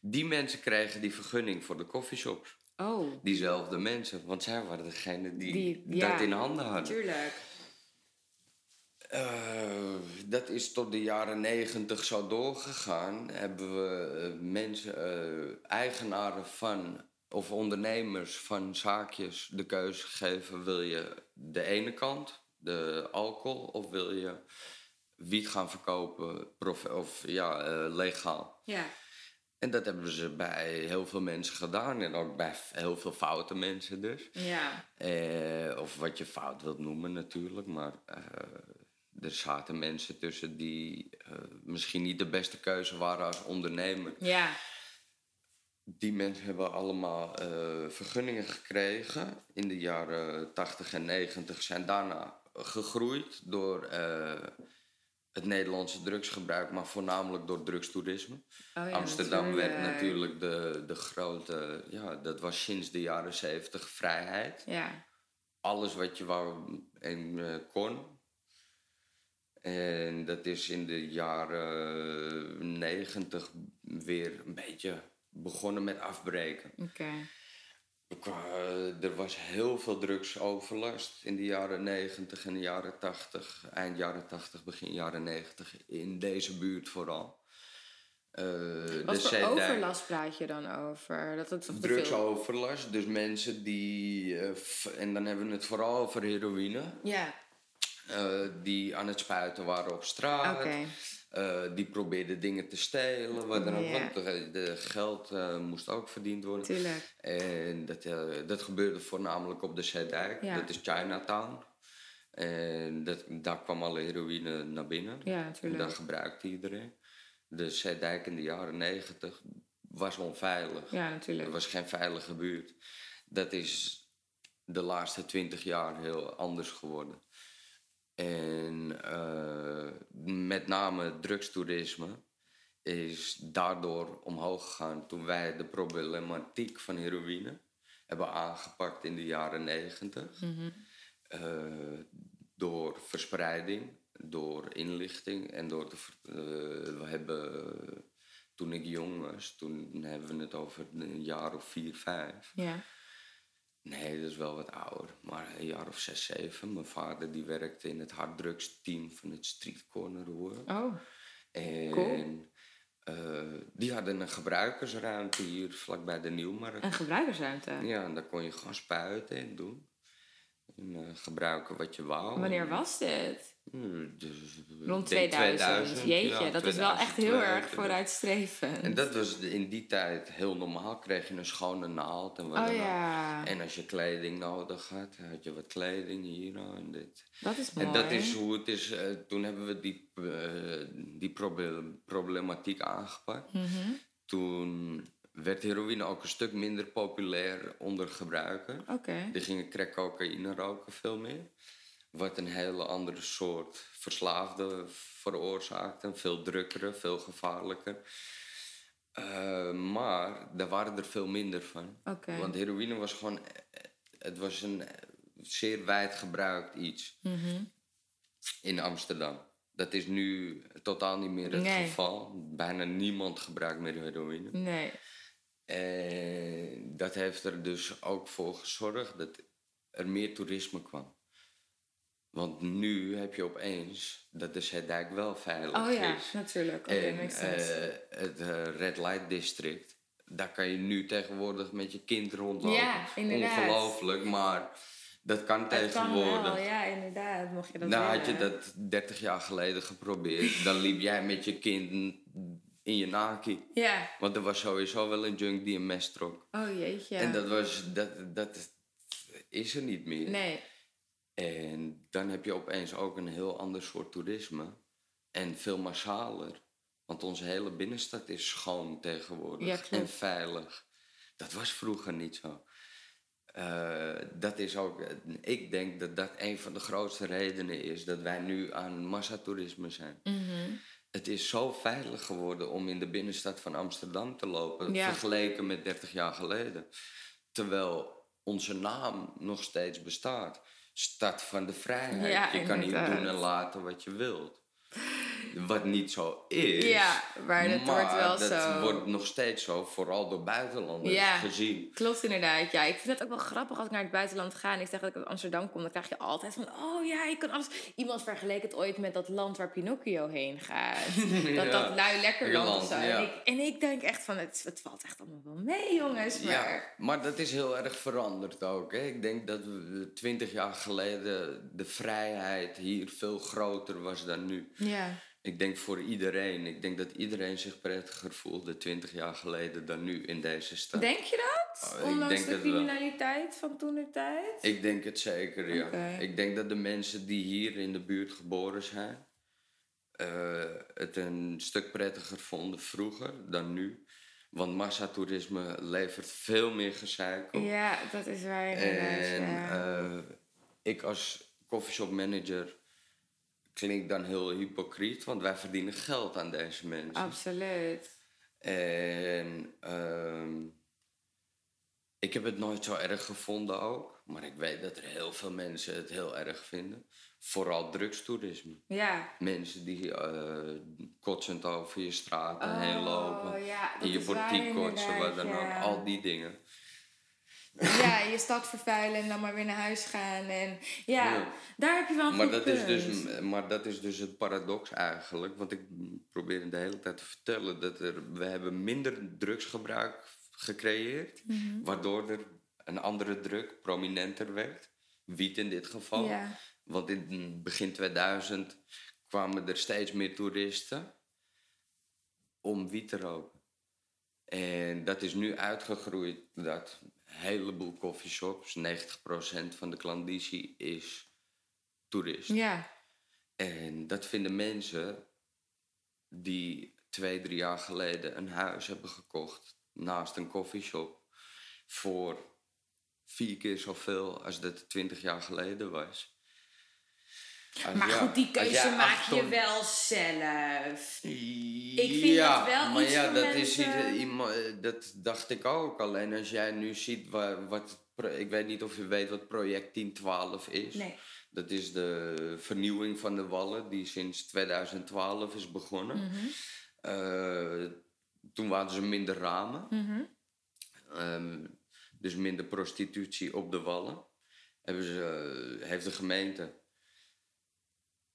Speaker 2: Die mensen kregen die vergunning voor de coffeeshops.
Speaker 1: Oh,
Speaker 2: Diezelfde mensen, want zij waren degene die,
Speaker 1: Die-
Speaker 2: dat in handen hadden. Eh, dat is tot de jaren negentig zo doorgegaan. Hebben we eh, mensen, eh, eigenaren van of ondernemers van zaakjes de keuze gegeven: wil je de ene kant, de alcohol, of wil je wiet gaan verkopen, of ja, eh, legaal?
Speaker 1: Ja.
Speaker 2: En dat hebben ze bij heel veel mensen gedaan en ook bij heel veel foute mensen dus.
Speaker 1: Ja.
Speaker 2: Eh, of wat je fout wilt noemen natuurlijk, maar eh, er zaten mensen tussen die misschien niet de beste keuze waren als ondernemer.
Speaker 1: Ja.
Speaker 2: Die mensen hebben allemaal eh, vergunningen gekregen in de jaren 80 en 90, zijn daarna gegroeid door eh, het Nederlandse drugsgebruik, maar voornamelijk door drugstoerisme.
Speaker 1: Oh ja,
Speaker 2: Amsterdam werd
Speaker 1: natuurlijk.
Speaker 2: de, de grote, ja, dat was sinds de jaren 70 vrijheid.
Speaker 1: Ja.
Speaker 2: alles wat je wou en eh, kon. En dat is in de jaren negentig weer een beetje begonnen met afbreken.
Speaker 1: Oké.
Speaker 2: Qua- Er was heel veel drugsoverlast in de jaren 90 en de jaren 80, eind jaren 80, begin jaren 90, in deze buurt vooral. Eh,
Speaker 1: Wat voor overlast praat je dan over? Dat het.
Speaker 2: Drugsoverlast, dus mensen die, eh, en dan hebben we het vooral over heroïne,
Speaker 1: Ja,
Speaker 2: eh, die aan het spuiten waren op straat. Eh, die probeerden dingen te stelen, wat dan ook, want de, de geld eh, moest ook verdiend worden.
Speaker 1: Tuurlijk.
Speaker 2: En dat, eh, dat gebeurde voornamelijk op de Zeedijk.
Speaker 1: Ja.
Speaker 2: Dat is Chinatown. En dat, daar kwam alle heroïne naar binnen.
Speaker 1: Ja,
Speaker 2: En
Speaker 1: natuurlijk.
Speaker 2: dat gebruikte iedereen. De Zeedijk in de jaren negentig was onveilig.
Speaker 1: Ja,
Speaker 2: Het
Speaker 1: natuurlijk.
Speaker 2: was geen veilige buurt. Dat is de laatste twintig jaar heel anders geworden. En eh, met name drugstoerisme is daardoor omhoog gegaan toen wij de problematiek van heroïne hebben aangepakt in de jaren negentig.
Speaker 1: Mhm.
Speaker 2: Eh, door verspreiding, door inlichting en door de. eh, we hebben. Toen ik jong was, toen hebben we het over een jaar of vier, vijf.
Speaker 1: Ja.
Speaker 2: Nee, dat is wel wat ouder. Maar een jaar of zes, zeven. Mijn vader die werkte in het harddrugsteam van het Street Corner Hoor.
Speaker 1: Oh,
Speaker 2: En
Speaker 1: Cool.
Speaker 2: eh, die hadden een gebruikersruimte hier vlakbij de Nieuwmarkt.
Speaker 1: een gebruikersruimte.
Speaker 2: Ja, en daar kon je gewoon spuiten en doen. Eh, gebruiken wat je wou.
Speaker 1: Wanneer was dit?
Speaker 2: Hmm, dus, ik
Speaker 1: Rond
Speaker 2: denk
Speaker 1: 2000. Jeetje,
Speaker 2: ja,
Speaker 1: dat is wel echt heel
Speaker 2: 2002,
Speaker 1: erg vooruitstrevend.
Speaker 2: En dat was in die tijd heel normaal. Kreeg je een schone naald en wat
Speaker 1: Oh
Speaker 2: dan
Speaker 1: ja,
Speaker 2: En als je kleding nodig had, had je wat kleding hier nou en dit.
Speaker 1: dat is mooi.
Speaker 2: En dat is hoe het is. eh, toen hebben we die, eh, die proble- problematiek aangepakt.
Speaker 1: Mhm.
Speaker 2: Toen werd heroïne ook een stuk minder populair onder gebruiker.
Speaker 1: Oké.
Speaker 2: Die gingen crack cocaïne roken veel meer. Wat een hele andere soort verslaafde veroorzaakte. Veel drukkere, veel gevaarlijker. Eh, maar daar waren er veel minder van. Want heroïne was gewoon... Het was een zeer wijd gebruikt iets
Speaker 1: Mhm.
Speaker 2: in Amsterdam. Dat is nu totaal niet meer het
Speaker 1: Nee.
Speaker 2: geval. Bijna niemand gebruikt meer heroïne.
Speaker 1: Nee.
Speaker 2: En dat heeft er dus ook voor gezorgd dat er meer toerisme kwam. Want nu heb je opeens dat de Zeedijk wel veilig
Speaker 1: Oh ja,
Speaker 2: is.
Speaker 1: natuurlijk. Oké,
Speaker 2: En
Speaker 1: makes sense.
Speaker 2: eh, het eh, Red Light District, daar kan je nu tegenwoordig met je kind rondlopen.
Speaker 1: Ja, inderdaad.
Speaker 2: Ongelooflijk, maar dat kan
Speaker 1: Het kan
Speaker 2: tegenwoordig.
Speaker 1: wel, ja, inderdaad. Mocht je dat
Speaker 2: nou,
Speaker 1: willen.
Speaker 2: had je dat 30 jaar geleden geprobeerd, dan liep jij met je kind in je naki.
Speaker 1: Ja.
Speaker 2: Want er was sowieso wel een junk die een mes trok.
Speaker 1: Oh jeetje.
Speaker 2: En dat, was, dat, dat is er niet meer.
Speaker 1: Nee.
Speaker 2: En dan heb je opeens ook een heel ander soort toerisme. En veel massaler. Want onze hele binnenstad is schoon tegenwoordig.
Speaker 1: Ja,
Speaker 2: en veilig. Dat was vroeger niet zo. Eh, dat is ook, ik denk dat dat een van de grootste redenen is dat wij nu aan massatoerisme zijn.
Speaker 1: Mhm.
Speaker 2: Het is zo veilig geworden om in de binnenstad van Amsterdam te lopen,
Speaker 1: Ja.
Speaker 2: vergeleken met 30 jaar geleden. Terwijl onze naam nog steeds bestaat. Stad van de vrijheid.
Speaker 1: Ja,
Speaker 2: je kan hier doen en laten wat je wilt. Wat niet zo is.
Speaker 1: Ja, maar dat wordt wel
Speaker 2: dat
Speaker 1: zo.
Speaker 2: wordt nog steeds zo, vooral door buitenlanders
Speaker 1: Ja.
Speaker 2: gezien.
Speaker 1: Klopt inderdaad, ja. Ik vind het ook wel grappig als ik naar het buitenland ga en ik zeg dat ik uit Amsterdam kom, dan krijg je altijd van, oh ja, ik kan alles. Iemand vergeleek het ooit met dat land waar Pinocchio heen gaat. (laughs) Dat
Speaker 2: Ja.
Speaker 1: dat lui lekker land of
Speaker 2: Land,
Speaker 1: zo.
Speaker 2: ja.
Speaker 1: En, ik, en ik denk echt van, het, het valt echt allemaal wel mee, jongens. Maar
Speaker 2: Ja, maar dat is heel erg veranderd ook. Hè? Ik denk dat we twintig jaar geleden de vrijheid hier veel groter was dan nu.
Speaker 1: ja.
Speaker 2: Ik denk voor iedereen. Ik denk dat iedereen zich prettiger voelde twintig jaar geleden dan nu in deze stad.
Speaker 1: Denk je dat?
Speaker 2: Oh,
Speaker 1: Ondanks de criminaliteit van toen de tijd?
Speaker 2: Ik denk het zeker, ja. Ik denk dat de mensen die hier in de buurt geboren zijn... eh, het een stuk prettiger vonden vroeger dan nu. Want massatoerisme levert veel meer gezeik op.
Speaker 1: Ja, dat is waar.
Speaker 2: En
Speaker 1: ja.
Speaker 2: eh, ik als coffeeshop manager klink dan heel hypocriet, want wij verdienen geld aan deze mensen.
Speaker 1: Absoluut.
Speaker 2: En ehm, ik heb het nooit zo erg gevonden ook. Maar ik weet dat er heel veel mensen het heel erg vinden. Vooral drugstoerisme.
Speaker 1: Ja.
Speaker 2: Mensen die eh, kotsend over je straten heen
Speaker 1: Oh,
Speaker 2: lopen.
Speaker 1: ja,
Speaker 2: in je portiek kotsen, wat dan ook. Al die dingen.
Speaker 1: Ja, (laughs) je stad vervuilen en dan maar weer naar huis gaan. En ja,
Speaker 2: Ja.
Speaker 1: daar heb je wel een
Speaker 2: Maar dat, is dus, maar dat is dus het paradox eigenlijk. Want ik probeer de hele tijd te vertellen dat er, we hebben minder drugsgebruik gecreëerd.
Speaker 1: Mhm.
Speaker 2: Waardoor er een andere drug prominenter werd. Wiet in dit geval.
Speaker 1: Ja.
Speaker 2: Want in begin 2000 kwamen er steeds meer toeristen om wiet te roken. En dat is nu uitgegroeid dat heleboel coffeeshops, 90% van de klandizie is toerist.
Speaker 1: Ja.
Speaker 2: En dat vinden mensen die twee, drie jaar geleden een huis hebben gekocht naast een coffeeshop voor vier keer zoveel als dat twintig jaar geleden was. Als
Speaker 1: Maar
Speaker 2: ja-
Speaker 1: goed, die keuze maak je
Speaker 2: ton-
Speaker 1: wel zelf.
Speaker 2: Ik
Speaker 1: vind dat wel
Speaker 2: maar
Speaker 1: iets
Speaker 2: ja, dat, is iets- iemand- eh, dat dacht ik ook. Alleen als jij nu ziet wa- wat... het Ik weet niet of je weet wat project 1012 is.
Speaker 1: Nee.
Speaker 2: Dat is de vernieuwing van de wallen die sinds 2012 is begonnen.
Speaker 1: Mhm.
Speaker 2: Eh, toen waren ze minder ramen.
Speaker 1: Mhm.
Speaker 2: Ehm, dus minder prostitutie op de wallen. Hebben ze, eh, heeft de gemeente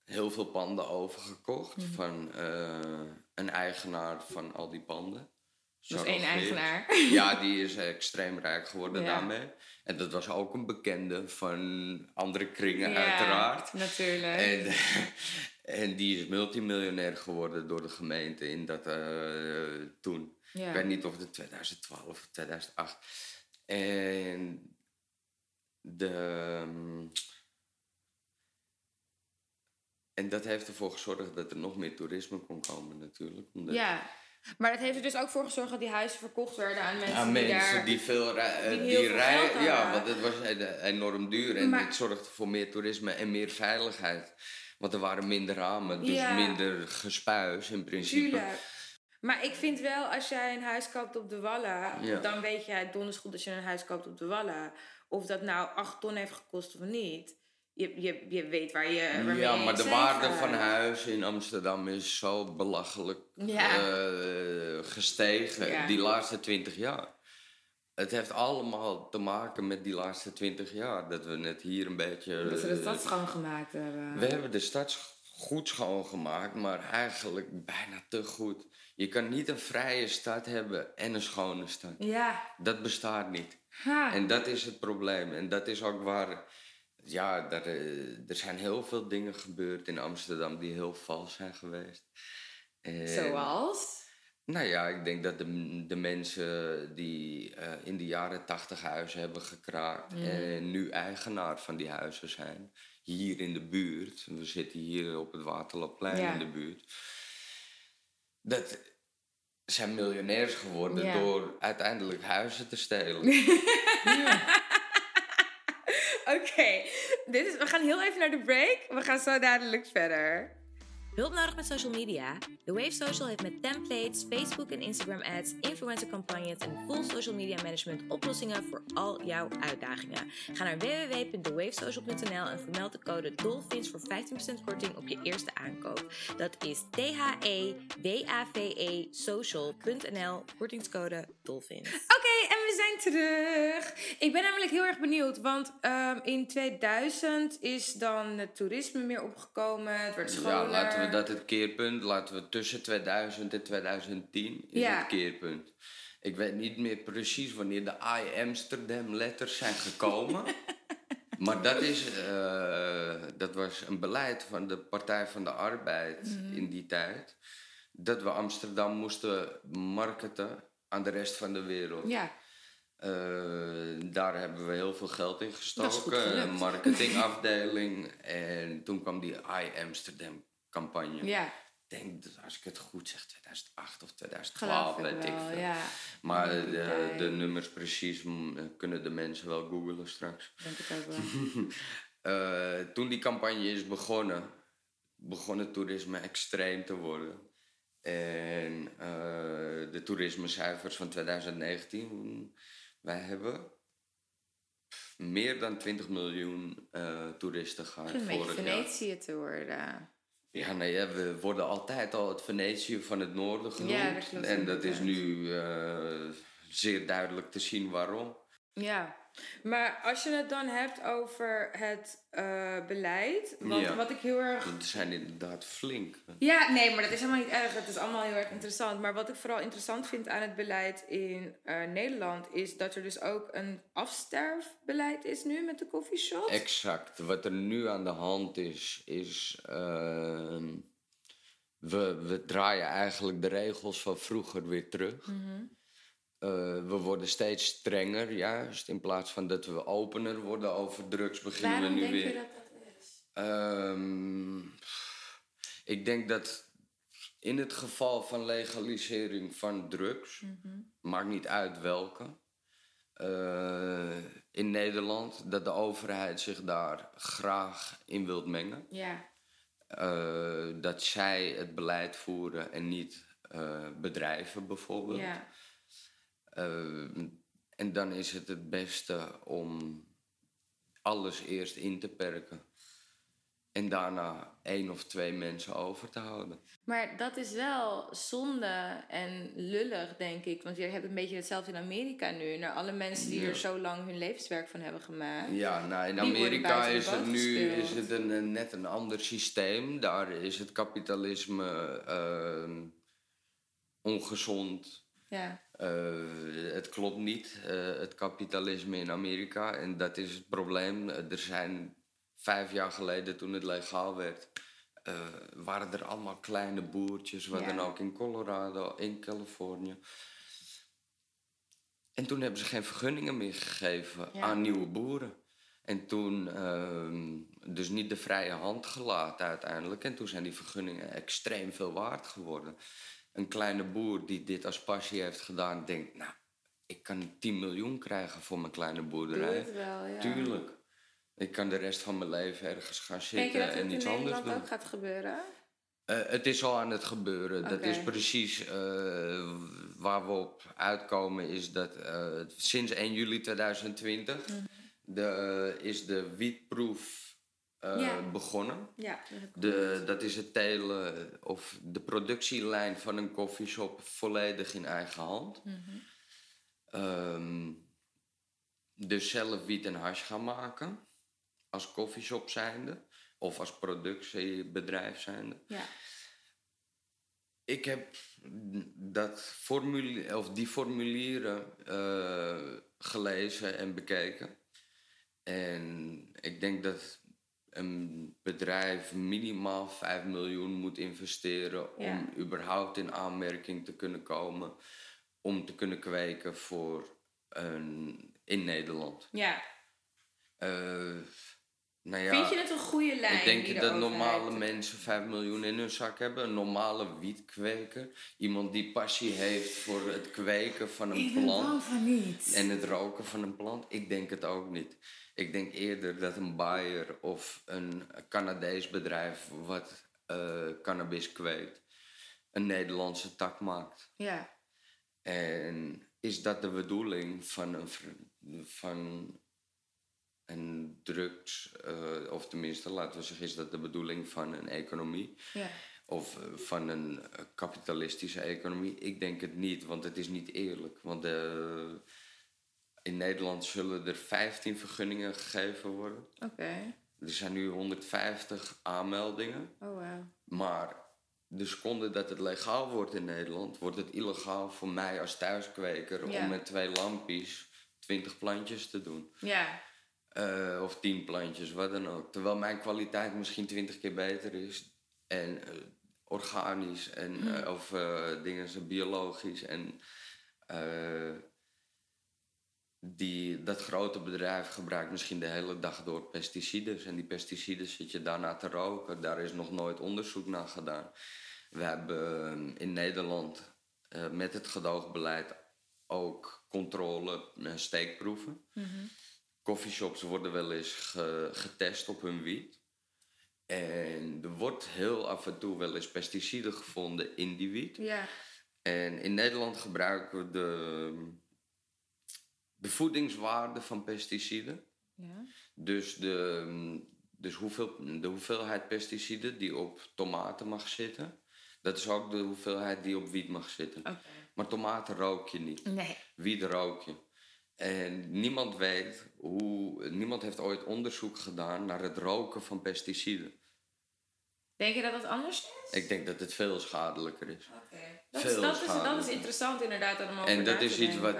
Speaker 2: heel veel panden overgekocht
Speaker 1: Mhm.
Speaker 2: van eh, een eigenaar van al die panden.
Speaker 1: Dus één eigenaar.
Speaker 2: Ja, (laughs) die is extreem rijk geworden
Speaker 1: Ja.
Speaker 2: daarmee. En dat was ook een bekende van andere kringen,
Speaker 1: Ja,
Speaker 2: uiteraard.
Speaker 1: Natuurlijk.
Speaker 2: En, (laughs) en die is multimiljonair geworden door de gemeente in dat eh, toen.
Speaker 1: Ja.
Speaker 2: Ik weet niet of het 2012 of 2008. En de. ehm, En dat heeft ervoor gezorgd dat er nog meer toerisme kon komen, natuurlijk. Omdat
Speaker 1: Ja. Maar dat heeft er dus ook voor gezorgd dat die huizen verkocht werden aan mensen,
Speaker 2: aan
Speaker 1: die daar...
Speaker 2: die veel rij- eh,
Speaker 1: die
Speaker 2: die,
Speaker 1: veel
Speaker 2: rijden. Ja, want het was e- enorm duur en
Speaker 1: Maar-
Speaker 2: het zorgde voor meer toerisme en meer veiligheid. Want er waren minder ramen, dus
Speaker 1: Ja.
Speaker 2: minder gespuis in principe.
Speaker 1: Tuurlijk. Maar ik vind wel, als jij een huis koopt op de Wallen,
Speaker 2: Ja.
Speaker 1: dan weet jij donders goed als je een huis koopt op de Wallen. Of dat nou 8 ton heeft gekost of niet. Je, je, je weet waar je. waarmee
Speaker 2: Ja,
Speaker 1: je
Speaker 2: maar de waarde
Speaker 1: zee
Speaker 2: van huizen in Amsterdam is zo belachelijk
Speaker 1: Ja.
Speaker 2: eh, gestegen
Speaker 1: Ja.
Speaker 2: die laatste twintig jaar. Het heeft allemaal te maken met die laatste twintig jaar. Dat we net hier een beetje...
Speaker 1: Dat ze de
Speaker 2: eh,
Speaker 1: stad schoongemaakt hebben.
Speaker 2: We hebben de stad goed schoongemaakt, maar eigenlijk bijna te goed. Je kan niet een vrije stad hebben en een schone stad.
Speaker 1: Ja.
Speaker 2: Dat bestaat niet.
Speaker 1: Ha.
Speaker 2: En dat is het probleem. En dat is ook waar. Ja, daar, eh, er zijn heel veel dingen gebeurd in Amsterdam die heel vals zijn geweest. En-
Speaker 1: Zoals?
Speaker 2: Nou ja, ik denk dat de, de mensen die eh, in de jaren tachtig huizen hebben gekraakt en nu eigenaar van die huizen zijn, hier in de buurt, we zitten hier op het Waterloopplein
Speaker 1: Ja.
Speaker 2: in de buurt, dat zijn miljonairs geworden
Speaker 1: Ja.
Speaker 2: door uiteindelijk huizen te stelen. (laughs)
Speaker 1: Oké, dit is. we gaan heel even naar de break. We gaan zo dadelijk verder.
Speaker 3: Hulp nodig met social media? The Wave Social heeft met templates, Facebook en Instagram ads, influencer campagnes en full social media management oplossingen voor al jouw uitdagingen. Ga naar www.thewavesocial.nl en vermeld de code DOLFINS voor 15% korting op je eerste aankoop. Dat is E T-H-E-W-A-V-E social.nl, kortingscode DOLFINS.
Speaker 1: Oké, we zijn terug. Ik ben namelijk heel erg benieuwd, want ehm, in 2000 is dan het toerisme meer opgekomen. Het werd scholer.
Speaker 2: Ja, laten we dat het keerpunt, laten we tussen 2000 en 2010 is
Speaker 1: Ja.
Speaker 2: het keerpunt. Ik weet niet meer precies wanneer de I Amsterdam letters zijn gekomen. (laughs) maar dat, is, eh, dat was een beleid van de Partij van de Arbeid
Speaker 1: Mhm.
Speaker 2: in die tijd. Dat we Amsterdam moesten marketen aan de rest van de wereld.
Speaker 1: Ja,
Speaker 2: Eh, daar hebben we heel veel geld in gestoken. Een marketingafdeling. en toen kwam die I Amsterdam campagne.
Speaker 1: ja.
Speaker 2: Ik denk, dat als ik het goed zeg, 2008 of
Speaker 1: geloof
Speaker 2: 2012,
Speaker 1: ik
Speaker 2: weet ik
Speaker 1: wel,
Speaker 2: veel.
Speaker 1: ja.
Speaker 2: Maar
Speaker 1: Ja,
Speaker 2: de, de nummers precies mm, kunnen de mensen wel googlen straks.
Speaker 1: Denk het ook wel. (laughs)
Speaker 2: Eh, toen die campagne is begonnen, begon het toerisme extreem te worden. En eh, de toerismecijfers van 2019, wij hebben meer dan 20 miljoen eh, toeristen gehad
Speaker 1: een beetje
Speaker 2: vorig.
Speaker 1: Venetië te worden.
Speaker 2: Ja, nee, ja, we worden altijd al het Venetië van het noorden genoemd.
Speaker 1: Ja, dat
Speaker 2: en dat is nu eh, zeer duidelijk te zien waarom.
Speaker 1: Ja, maar als je het dan hebt over het eh, beleid, want
Speaker 2: Ja.
Speaker 1: wat ik heel erg
Speaker 2: Dat zijn inderdaad flink.
Speaker 1: Ja, nee, maar dat is helemaal niet erg. Het is allemaal heel erg interessant. Maar wat ik vooral interessant vind aan het beleid in eh, Nederland... is dat er dus ook een afsterfbeleid is nu met de coffeeshop.
Speaker 2: Exact. Wat er nu aan de hand is, is. ehm, we, we draaien eigenlijk de regels van vroeger weer terug.
Speaker 1: Mhm.
Speaker 2: We worden steeds strenger, juist. In plaats van dat we opener worden over drugs, beginnen
Speaker 1: Waarom
Speaker 2: we nu
Speaker 1: denk
Speaker 2: weer.
Speaker 1: je dat dat is?
Speaker 2: Ehm, ik denk dat in het geval van legalisering van drugs,
Speaker 1: Mhm.
Speaker 2: maakt niet uit welke, eh, in Nederland, dat de overheid zich daar graag in wilt mengen.
Speaker 1: Ja,
Speaker 2: Eh, dat zij het beleid voeren en niet eh, bedrijven bijvoorbeeld.
Speaker 1: ja.
Speaker 2: Eh, en dan is het het beste om alles eerst in te perken. En daarna één of twee mensen over te houden.
Speaker 1: Maar dat is wel zonde en lullig, denk ik. Want je hebt een beetje hetzelfde in Amerika nu. Naar alle mensen die
Speaker 2: Ja.
Speaker 1: er zo lang hun levenswerk van hebben gemaakt.
Speaker 2: Ja, nou, in Amerika is het nu is het een, een- net een ander systeem. Daar is het kapitalisme ehm, ongezond.
Speaker 1: Ja,
Speaker 2: Eh, het klopt niet, eh, het kapitalisme in Amerika. En dat is het probleem. Er zijn vijf jaar geleden, toen het legaal werd, eh, waren er allemaal kleine boertjes, wat
Speaker 1: Ja.
Speaker 2: dan ook in Colorado, in Californië. En toen hebben ze geen vergunningen meer gegeven
Speaker 1: Ja.
Speaker 2: aan nieuwe boeren. En toen ehm, dus niet de vrije hand gelaten uiteindelijk. En toen zijn die vergunningen extreem veel waard geworden. Een kleine boer die dit als passie heeft gedaan, denkt, nou, ik kan 10 miljoen krijgen voor mijn kleine
Speaker 1: doe
Speaker 2: boerderij.
Speaker 1: het wel, ja.
Speaker 2: Tuurlijk. Ik kan de rest van mijn leven ergens gaan
Speaker 1: Denk je
Speaker 2: zitten
Speaker 1: dat het
Speaker 2: en
Speaker 1: in
Speaker 2: iets anders
Speaker 1: Nederland
Speaker 2: doen.
Speaker 1: ook gaat gebeuren?
Speaker 2: Eh, het is al aan het gebeuren. Dat is precies eh, waar we op uitkomen. Is dat eh, sinds 1 juli 2020
Speaker 1: Mhm.
Speaker 2: de, is de wietproef eh,
Speaker 1: Ja.
Speaker 2: begonnen.
Speaker 1: Ja, dat
Speaker 2: De, dat is het telen of de productielijn van een koffieshop volledig in eigen hand.
Speaker 1: Mhm.
Speaker 2: Ehm, dus zelf wiet en hash gaan maken. Als koffieshop zijnde. Of als productiebedrijf zijnde.
Speaker 1: Ja.
Speaker 2: Ik heb dat formule of die formulieren eh, gelezen en bekeken. En ik denk dat een bedrijf minimaal 5 miljoen moet investeren
Speaker 1: Ja.
Speaker 2: om überhaupt in aanmerking te kunnen komen om te kunnen kweken voor een, in Nederland.
Speaker 1: ja.
Speaker 2: Eh, nou ja,
Speaker 1: Vind je het een goede lijn?
Speaker 2: ik denk dat normale mensen 5 miljoen in hun zak hebben. Een normale wietkweker. Iemand die passie heeft voor het kweken van een
Speaker 1: Ik
Speaker 2: plant.
Speaker 1: van niet.
Speaker 2: En het roken van een plant. Ik denk het ook niet. Ik denk eerder dat een Bayer of een Canadees bedrijf wat eh, cannabis kweekt, een Nederlandse tak maakt.
Speaker 1: Ja.
Speaker 2: En is dat de bedoeling van een, van een drugs, eh, of tenminste, laten we zeggen, is dat de bedoeling van een economie?
Speaker 1: Ja.
Speaker 2: Of eh, van een kapitalistische economie? Ik denk het niet, want het is niet eerlijk. Want eh, in Nederland zullen er 15 vergunningen gegeven worden.
Speaker 1: Oké.
Speaker 2: Er zijn nu 150 aanmeldingen.
Speaker 1: Oh, wow.
Speaker 2: Maar de seconde dat het legaal wordt in Nederland, wordt het illegaal voor mij als thuiskweker
Speaker 1: Ja.
Speaker 2: om met twee lampjes 20 plantjes te doen.
Speaker 1: Ja.
Speaker 2: Eh, of 10 plantjes, wat dan ook. Terwijl mijn kwaliteit misschien 20 keer beter is. En eh, organisch en eh, of dingen zo biologisch. En die, dat grote bedrijf gebruikt misschien de hele dag door pesticiden. En die pesticiden zit je daarna te roken. Daar is nog nooit onderzoek naar gedaan. We hebben eh, in Nederland eh, met het gedoogbeleid ook controle en steekproeven. Coffeeshops worden wel eens ge- getest op hun wiet. En er wordt heel af en toe wel eens pesticiden gevonden in die wiet.
Speaker 1: Ja.
Speaker 2: En in Nederland gebruiken we de, de voedingswaarde van pesticiden.
Speaker 1: Ja.
Speaker 2: Dus, de, mm, dus hoeveel, de hoeveelheid pesticiden die op tomaten mag zitten, dat is ook de hoeveelheid die op wiet mag zitten. Maar tomaten rook je niet.
Speaker 1: Nee.
Speaker 2: Wiet rook je. En niemand weet hoe. Niemand heeft ooit onderzoek gedaan naar het roken van pesticiden.
Speaker 1: Denk je dat dat anders is?
Speaker 2: Ik denk dat het veel schadelijker is.
Speaker 1: Oké. Dat, is, dat, dat interessant inderdaad om over
Speaker 2: En dat is iets wat.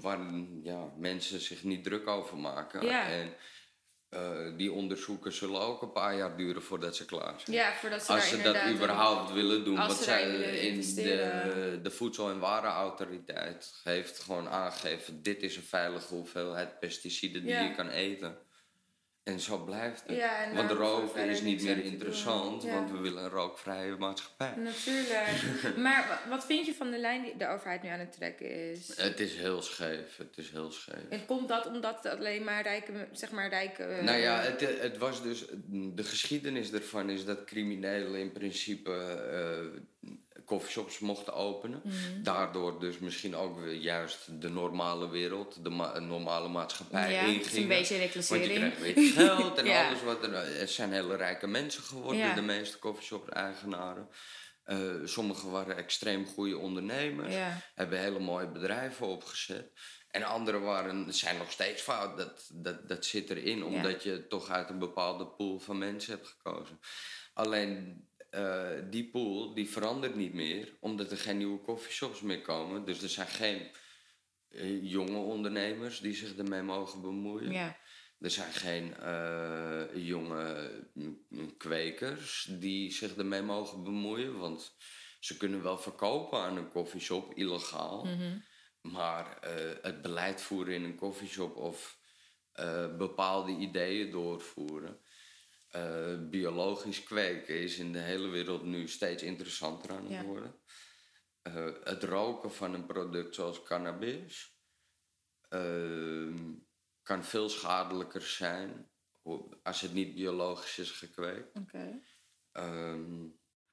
Speaker 2: Waar ja, mensen zich niet druk over maken.
Speaker 1: Ja.
Speaker 2: En eh, die onderzoeken zullen ook een paar jaar duren voordat ze klaar zijn.
Speaker 1: Ja, voordat ze
Speaker 2: Als ze dat überhaupt willen doen.
Speaker 1: als
Speaker 2: zij in de, de Voedsel- en Warenautoriteit heeft gewoon aangegeven... dit is een veilige hoeveelheid pesticiden die
Speaker 1: Ja.
Speaker 2: je kan eten. En zo blijft het.
Speaker 1: Ja,
Speaker 2: want roken is niet meer interessant,
Speaker 1: Ja.
Speaker 2: want we willen een rookvrije maatschappij.
Speaker 1: Natuurlijk. (laughs) maar wa- wat vind je van de lijn die de overheid nu aan het trekken is?
Speaker 2: Het is heel scheef, het is heel scheef.
Speaker 1: En komt dat omdat het alleen maar rijke, zeg maar rijke... eh,
Speaker 2: Nou ja, het, het was dus. De geschiedenis ervan is dat criminelen in principe eh coffeeshops mochten openen.
Speaker 1: Mhm.
Speaker 2: Daardoor dus misschien ook weer juist de normale wereld, de ma- normale maatschappij
Speaker 1: ja,
Speaker 2: ingingen.
Speaker 1: een beetje
Speaker 2: Want je
Speaker 1: reclassering.
Speaker 2: krijgt weer geld (laughs) en
Speaker 1: Ja.
Speaker 2: alles wat er. Het zijn hele rijke mensen geworden,
Speaker 1: Ja.
Speaker 2: de meeste coffeeshop-eigenaren. Eh sommigen waren extreem goede ondernemers, hebben hele mooie bedrijven opgezet. En anderen waren, zijn nog steeds fout. Dat, dat, dat zit erin, omdat je toch uit een bepaalde pool van mensen hebt gekozen. Alleen eh, die pool die verandert niet meer, omdat er geen nieuwe coffeeshops meer komen. Dus er zijn geen eh, jonge ondernemers die zich ermee mogen bemoeien.
Speaker 1: Ja.
Speaker 2: Er zijn geen eh, jonge mm, kwekers die zich ermee mogen bemoeien. Want ze kunnen wel verkopen aan een koffieshop, illegaal.
Speaker 1: Mhm.
Speaker 2: Maar het beleid voeren in een koffieshop of bepaalde ideeën doorvoeren. Eh, biologisch kweken is in de hele wereld nu steeds interessanter aan het
Speaker 1: Ja.
Speaker 2: worden. Eh, het roken van een product zoals cannabis ehm, kan veel schadelijker zijn als het niet biologisch is gekweekt.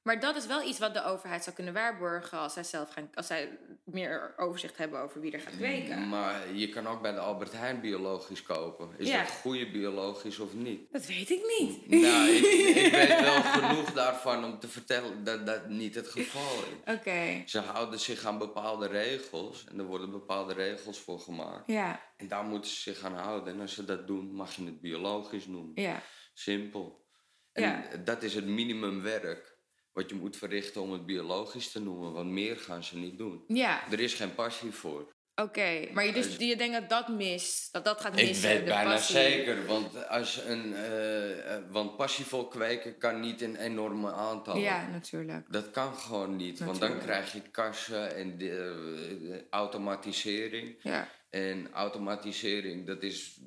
Speaker 1: Maar dat is wel iets wat de overheid zou kunnen waarborgen als zij zelf gaan, als zij meer overzicht hebben over wie er gaat kweken.
Speaker 2: maar je kan ook bij de Albert Heijn biologisch kopen. Is
Speaker 1: Ja.
Speaker 2: dat goede biologisch of niet?
Speaker 1: Dat weet ik niet.
Speaker 2: nou, ik, (laughs) ik weet wel genoeg daarvan om te vertellen dat dat niet het geval is.
Speaker 1: Oké.
Speaker 2: Ze houden zich aan bepaalde regels en er worden bepaalde regels voor gemaakt.
Speaker 1: Ja,
Speaker 2: En daar moeten ze zich aan houden. En als ze dat doen, mag je het biologisch noemen.
Speaker 1: ja.
Speaker 2: Simpel. En
Speaker 1: Ja.
Speaker 2: dat is het minimumwerk wat je moet verrichten om het biologisch te noemen. Want meer gaan ze niet doen.
Speaker 1: Ja,
Speaker 2: Er is geen passie voor.
Speaker 1: oké. Maar je, dus, je denkt dat dat mist, dat dat gaat
Speaker 2: Ik
Speaker 1: missen,
Speaker 2: weet
Speaker 1: de
Speaker 2: bijna
Speaker 1: passie.
Speaker 2: zeker, want, als een, eh, eh, want passievol kweken kan niet in enorme aantallen.
Speaker 1: Ja, natuurlijk.
Speaker 2: Dat kan gewoon niet, want dan krijg je kassen en de, eh, automatisering.
Speaker 1: Ja.
Speaker 2: En automatisering, dat is,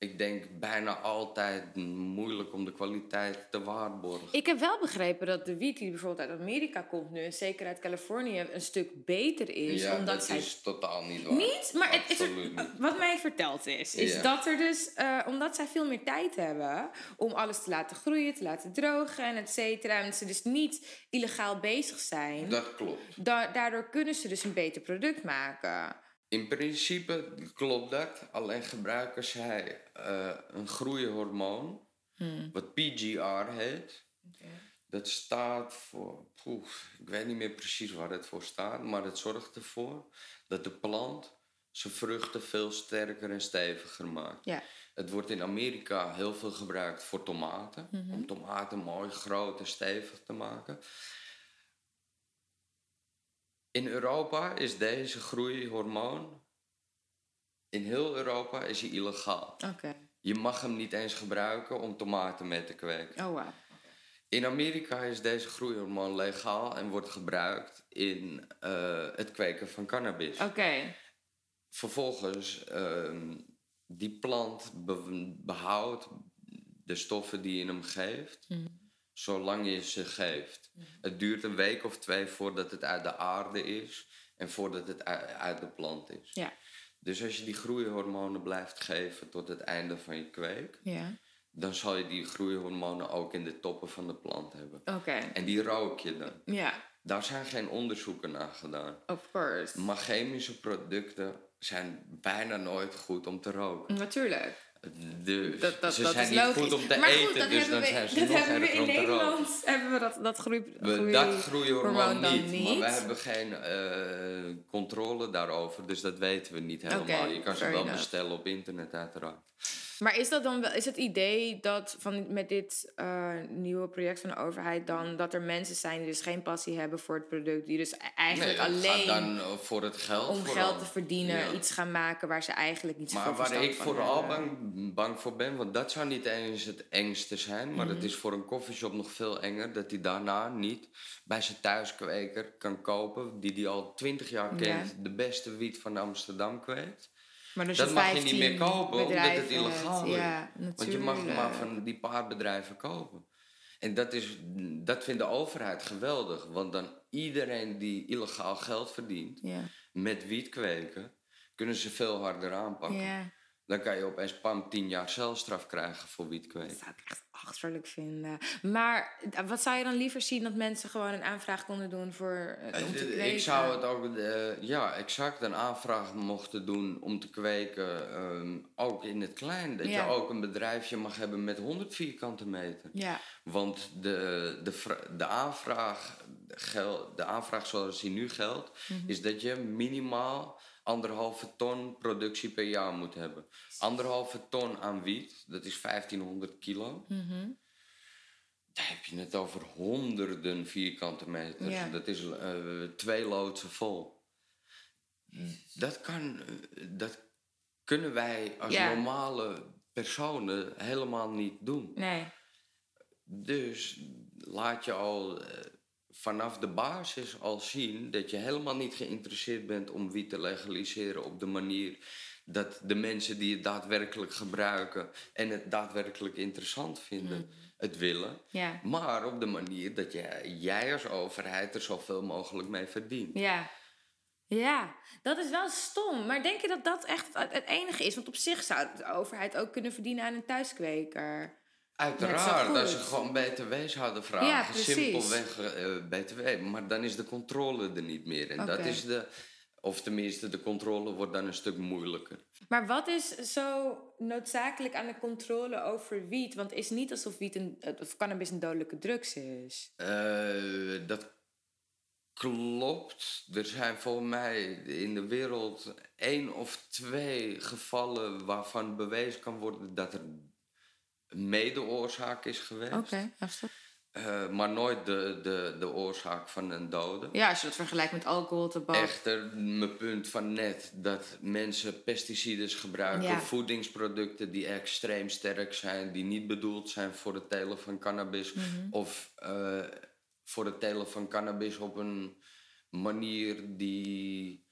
Speaker 2: ik denk, bijna altijd moeilijk om de kwaliteit te waarborgen.
Speaker 1: Ik heb wel begrepen dat de wiet die bijvoorbeeld uit Amerika komt nu, en zeker uit Californië, een stuk beter is.
Speaker 2: ja,
Speaker 1: omdat
Speaker 2: dat
Speaker 1: zij
Speaker 2: is totaal niet waar.
Speaker 1: Niet, maar het
Speaker 2: niet.
Speaker 1: wat mij verteld is, is
Speaker 2: Ja.
Speaker 1: dat er dus, eh, omdat zij veel meer tijd hebben om alles te laten groeien, te laten drogen en et cetera, en ze dus niet illegaal bezig zijn,
Speaker 2: Dat klopt.
Speaker 1: da- daardoor kunnen ze dus een beter product maken.
Speaker 2: In principe klopt dat, alleen gebruiken zij eh, een groeihormoon,
Speaker 1: Hmm.
Speaker 2: wat PGR heet. Dat staat voor, poef, ik weet niet meer precies waar het voor staat, maar het zorgt ervoor dat de plant zijn vruchten veel sterker en steviger maakt.
Speaker 1: Ja.
Speaker 2: Het wordt in Amerika heel veel gebruikt voor tomaten, om tomaten mooi groot en stevig te maken. In Europa is deze groeihormoon, in heel Europa is hij illegaal.
Speaker 1: Oké.
Speaker 2: Je mag hem niet eens gebruiken om tomaten mee te kweken.
Speaker 1: Oh, wow.
Speaker 2: In Amerika is deze groeihormoon legaal en wordt gebruikt in eh, het kweken van cannabis.
Speaker 1: Oké.
Speaker 2: Vervolgens, ehm, die plant be- behoudt de stoffen die je hem geeft, zolang je ze geeft. Het duurt een week of twee voordat het uit de aarde is en voordat het uit de plant is.
Speaker 1: Ja.
Speaker 2: Dus als je die groeihormonen blijft geven tot het einde van je kweek,
Speaker 1: Ja.
Speaker 2: dan zal je die groeihormonen ook in de toppen van de plant hebben.
Speaker 1: Oké.
Speaker 2: En die rook je dan.
Speaker 1: Ja.
Speaker 2: Daar zijn geen onderzoeken naar gedaan.
Speaker 1: Of course.
Speaker 2: Maar chemische producten zijn bijna nooit goed om te roken.
Speaker 1: Natuurlijk.
Speaker 2: Dus
Speaker 1: Dat, dat,
Speaker 2: ze
Speaker 1: dat
Speaker 2: zijn
Speaker 1: is
Speaker 2: niet
Speaker 1: logisch.
Speaker 2: goed om te
Speaker 1: maar
Speaker 2: eten,
Speaker 1: goed, dat
Speaker 2: dus
Speaker 1: hebben
Speaker 2: dan
Speaker 1: we,
Speaker 2: zijn ze
Speaker 1: dat
Speaker 2: nog
Speaker 1: hebben we in. Nederland hebben we dat, dat groei, groei-
Speaker 2: dat groeihormoon niet, maar we hebben geen eh, controle daarover, dus dat weten we niet helemaal. Je kan ze wel
Speaker 1: enough.
Speaker 2: bestellen op internet uiteraard.
Speaker 1: Maar is dat dan wel, is het idee dat van met dit eh, nieuwe project van de overheid dan dat er mensen zijn die dus geen passie hebben voor het product, die dus eigenlijk
Speaker 2: Nee, het
Speaker 1: alleen
Speaker 2: dan eh, voor het geld
Speaker 1: om
Speaker 2: vooral.
Speaker 1: geld te verdienen
Speaker 2: Ja.
Speaker 1: iets gaan maken waar ze eigenlijk niet
Speaker 2: Maar
Speaker 1: zoveel
Speaker 2: waar
Speaker 1: verstand
Speaker 2: ik
Speaker 1: van
Speaker 2: vooral bang, bang voor ben, want dat zou niet eens het engste zijn, maar
Speaker 1: Mhm.
Speaker 2: het is voor een koffieshop nog veel enger dat hij daarna niet bij zijn thuiskweker kan kopen, die die al twintig jaar kent, de beste wiet van Amsterdam kweekt.
Speaker 1: Maar dus
Speaker 2: dat mag je niet
Speaker 1: 15
Speaker 2: meer kopen, omdat het illegaal is.
Speaker 1: Ja,
Speaker 2: Want je mag maar van die paar bedrijven kopen. En dat, is, dat vindt de overheid geweldig, want dan iedereen die illegaal geld verdient
Speaker 1: Ja.
Speaker 2: met wiet kweken, kunnen ze veel harder aanpakken.
Speaker 1: ja,
Speaker 2: Dan kan je opeens pam 10 jaar celstraf krijgen voor
Speaker 1: dat
Speaker 2: wietkweken.
Speaker 1: zou ik echt achterlijk vinden. Maar eh, wat zou je dan liever zien dat mensen gewoon een aanvraag konden doen voor eh, om te kweken?
Speaker 2: Ik zou het ook, eh, ja, exact een aanvraag mochten doen om te kweken, ehm, ook in het klein. Dat
Speaker 1: Ja.
Speaker 2: je ook een bedrijfje mag hebben met 100 vierkante meter.
Speaker 1: Ja,
Speaker 2: Want de, de, de, aanvraag, gel, de aanvraag zoals die nu geldt,
Speaker 1: Mhm.
Speaker 2: is dat je minimaal anderhalve ton productie per jaar moet hebben. Anderhalve ton aan wiet, dat is 1500 kilo.
Speaker 1: mhm.
Speaker 2: Daar heb je het over honderden vierkante meters.
Speaker 1: Ja.
Speaker 2: Dat is eh, twee loodsen vol. Dat, kan, eh, dat kunnen wij als
Speaker 1: Ja.
Speaker 2: normale personen helemaal niet doen.
Speaker 1: nee.
Speaker 2: Dus laat je al eh, vanaf de basis al zien dat je helemaal niet geïnteresseerd bent om wiet te legaliseren op de manier dat de mensen die het daadwerkelijk gebruiken en het daadwerkelijk interessant vinden, het willen.
Speaker 1: Ja.
Speaker 2: Maar op de manier dat jij, jij als overheid er zoveel mogelijk mee verdient.
Speaker 1: Ja. Ja, dat is wel stom. Maar denk je dat dat echt het, het enige is? Want op zich zou de overheid ook kunnen verdienen aan een thuiskweker.
Speaker 2: Uiteraard, als ze gewoon BTW zouden vragen,
Speaker 1: Ja,
Speaker 2: simpelweg eh, BTW. Maar dan is de controle er niet meer. En dat is de, of tenminste, de controle wordt dan een stuk moeilijker.
Speaker 1: Maar wat is zo noodzakelijk aan de controle over wiet? Want het is niet alsof wiet een, of cannabis een dodelijke drugs is.
Speaker 2: Eh, dat klopt. Er zijn volgens mij in de wereld één of twee gevallen waarvan bewezen kan worden dat er medeoorzaak is geweest.
Speaker 1: Oké, heftig.
Speaker 2: Eh, maar nooit de, de, de oorzaak van een dode.
Speaker 1: Ja, als je dat vergelijkt met alcohol, tabak.
Speaker 2: Echter, mijn punt van net dat mensen pesticides gebruiken,
Speaker 1: Ja.
Speaker 2: voedingsproducten die extreem sterk zijn, die niet bedoeld zijn voor het telen van cannabis,
Speaker 1: Mhm.
Speaker 2: of eh, voor het telen van cannabis op een manier die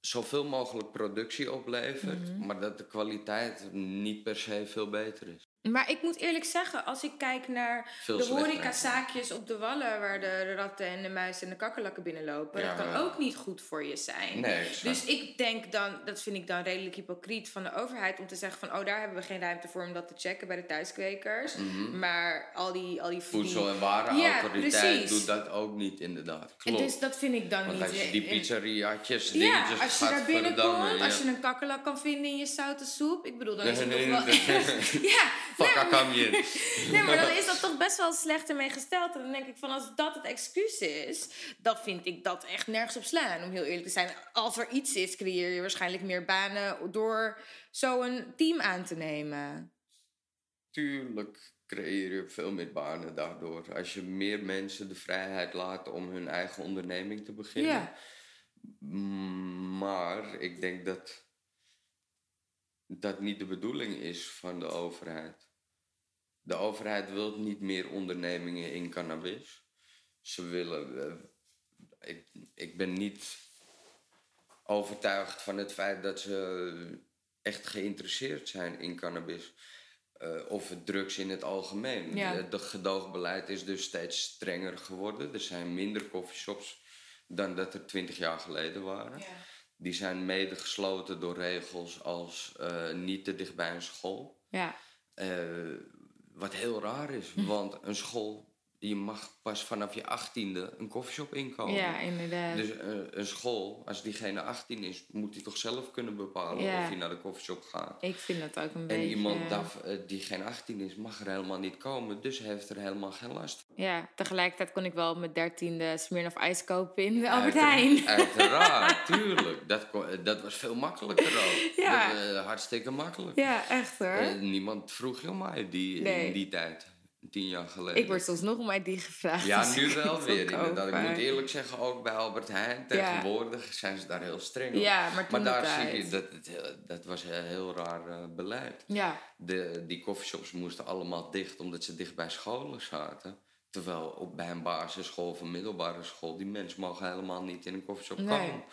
Speaker 2: zoveel mogelijk productie oplevert,
Speaker 1: Mhm.
Speaker 2: maar dat de kwaliteit niet per se veel beter is.
Speaker 1: Maar ik moet eerlijk zeggen, als ik kijk naar
Speaker 2: Veel
Speaker 1: de horecazaakjes op de wallen... waar de ratten en de muizen en de kakkerlakken binnenlopen...
Speaker 2: Ja,
Speaker 1: dat kan
Speaker 2: ja.
Speaker 1: ook niet goed voor je zijn.
Speaker 2: Nee.
Speaker 1: Dus ik denk dan, dat vind ik dan redelijk hypocriet van de overheid... om te zeggen van, oh, daar hebben we geen ruimte voor om dat te checken bij de thuiskwekers. Maar al die... Al die
Speaker 2: Mhm. Voedsel- en
Speaker 1: Ja,
Speaker 2: Warenautoriteit doet dat ook niet, inderdaad.
Speaker 1: En
Speaker 2: Klopt.
Speaker 1: dus dat vind ik dan
Speaker 2: Want
Speaker 1: niet...
Speaker 2: als je die pizzeriaatjes,
Speaker 1: Ja,
Speaker 2: dingetjes
Speaker 1: als je daar binnenkomt,
Speaker 2: ja.
Speaker 1: als je een kakkerlak kan vinden in je zoute soep... Ik bedoel, dan is het toch wel... (laughs) ja,
Speaker 2: Fuck, (laughs)
Speaker 1: nee, maar dan is dat toch best wel slecht ermee gesteld. En dan denk ik van, als dat het excuus is... dan vind ik dat echt nergens op slaan, om heel eerlijk te zijn. Als er iets is, creëer je waarschijnlijk meer banen... door zo'n team aan te nemen.
Speaker 2: Tuurlijk creëer je veel meer banen daardoor. Als je meer mensen de vrijheid laat om hun eigen onderneming te beginnen.
Speaker 1: Ja.
Speaker 2: Maar ik denk dat dat niet de bedoeling is van de overheid. De overheid wil niet meer ondernemingen in cannabis. Ze willen. eh, ik, ik ben niet overtuigd van het feit dat ze echt geïnteresseerd zijn in cannabis. Eh, of drugs in het algemeen.
Speaker 1: Ja.
Speaker 2: Het de gedoogbeleid is dus steeds strenger geworden. Er zijn minder coffeeshops dan dat er twintig jaar geleden waren. Die zijn mede gesloten door regels als eh, niet te dicht bij een school.
Speaker 1: Ja.
Speaker 2: Eh, wat heel raar is, want een school je mag pas vanaf je achttiende een koffieshop inkomen.
Speaker 1: Ja, inderdaad.
Speaker 2: Dus eh, een school, als diegene 18 is, moet hij toch zelf kunnen bepalen
Speaker 1: Ja.
Speaker 2: of hij naar de koffieshop gaat.
Speaker 1: ik vind dat ook een
Speaker 2: En
Speaker 1: beetje...
Speaker 2: iemand daf- eh, die geen 18 is, mag er helemaal niet komen. Dus heeft er helemaal geen last van.
Speaker 1: Ja, tegelijkertijd kon ik wel op mijn dertiende Smirnoff ijs kopen in de Albert Heijn. (laughs)
Speaker 2: Uiteraard, tuurlijk. Dat, kon- eh, dat was veel makkelijker ook.
Speaker 1: Ja.
Speaker 2: Dat, hartstikke makkelijk.
Speaker 1: Ja, echt hoor.
Speaker 2: Niemand vroeg je om mij die,
Speaker 1: Nee.
Speaker 2: in die tijd. Tien jaar geleden.
Speaker 1: ik word soms nog om die gevraagd.
Speaker 2: Ja, nu wel (laughs) weer inderdaad. Ik moet eerlijk zeggen, ook bij Albert Heijn tegenwoordig zijn ze daar heel streng op.
Speaker 1: Ja, maar
Speaker 2: daar zie je, dat, dat was een heel raar eh, beleid.
Speaker 1: Ja,
Speaker 2: De, die coffeeshops moesten allemaal dicht omdat ze dicht bij scholen zaten. Terwijl op, bij een basisschool of een middelbare school, die mensen mogen helemaal niet in een coffeeshop
Speaker 1: Nee.
Speaker 2: komen.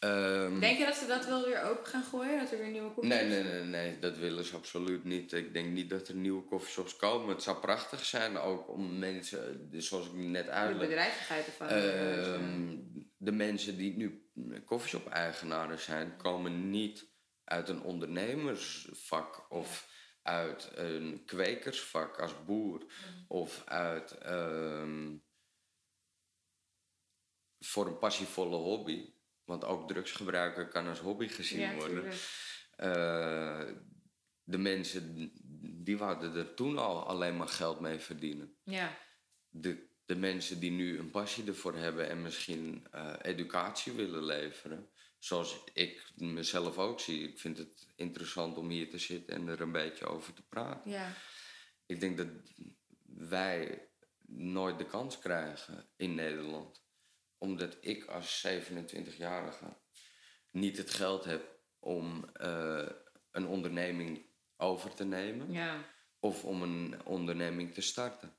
Speaker 2: Ehm,
Speaker 1: Denk je dat ze dat wel weer open gaan gooien? Dat er weer nieuwe koekjes...
Speaker 2: Nee, nee, nee, nee, dat willen ze absoluut niet. Ik denk niet dat er nieuwe coffeeshops komen. Het zou prachtig zijn ook om mensen, dus zoals ik net
Speaker 1: De
Speaker 2: uitleg,
Speaker 1: bedrijvigheid ervan.
Speaker 2: Ehm, de mensen die nu koffieshop-eigenaren zijn, komen niet uit een ondernemersvak of uit een kwekersvak als boer of uit ehm, voor een passievolle hobby. Want ook drugsgebruiken kan als hobby gezien
Speaker 1: ja,
Speaker 2: worden. Eh, de mensen die wouden er toen al alleen maar geld mee verdienen
Speaker 1: Ja,
Speaker 2: de, de mensen die nu een passie ervoor hebben en misschien eh, educatie willen leveren, zoals ik mezelf ook zie. Ik vind het interessant om hier te zitten en er een beetje over te praten.
Speaker 1: ja.
Speaker 2: Ik denk dat wij nooit de kans krijgen in Nederland, omdat ik als 27-jarige niet het geld heb om eh, een onderneming over te nemen
Speaker 1: ja.
Speaker 2: of om een onderneming te starten.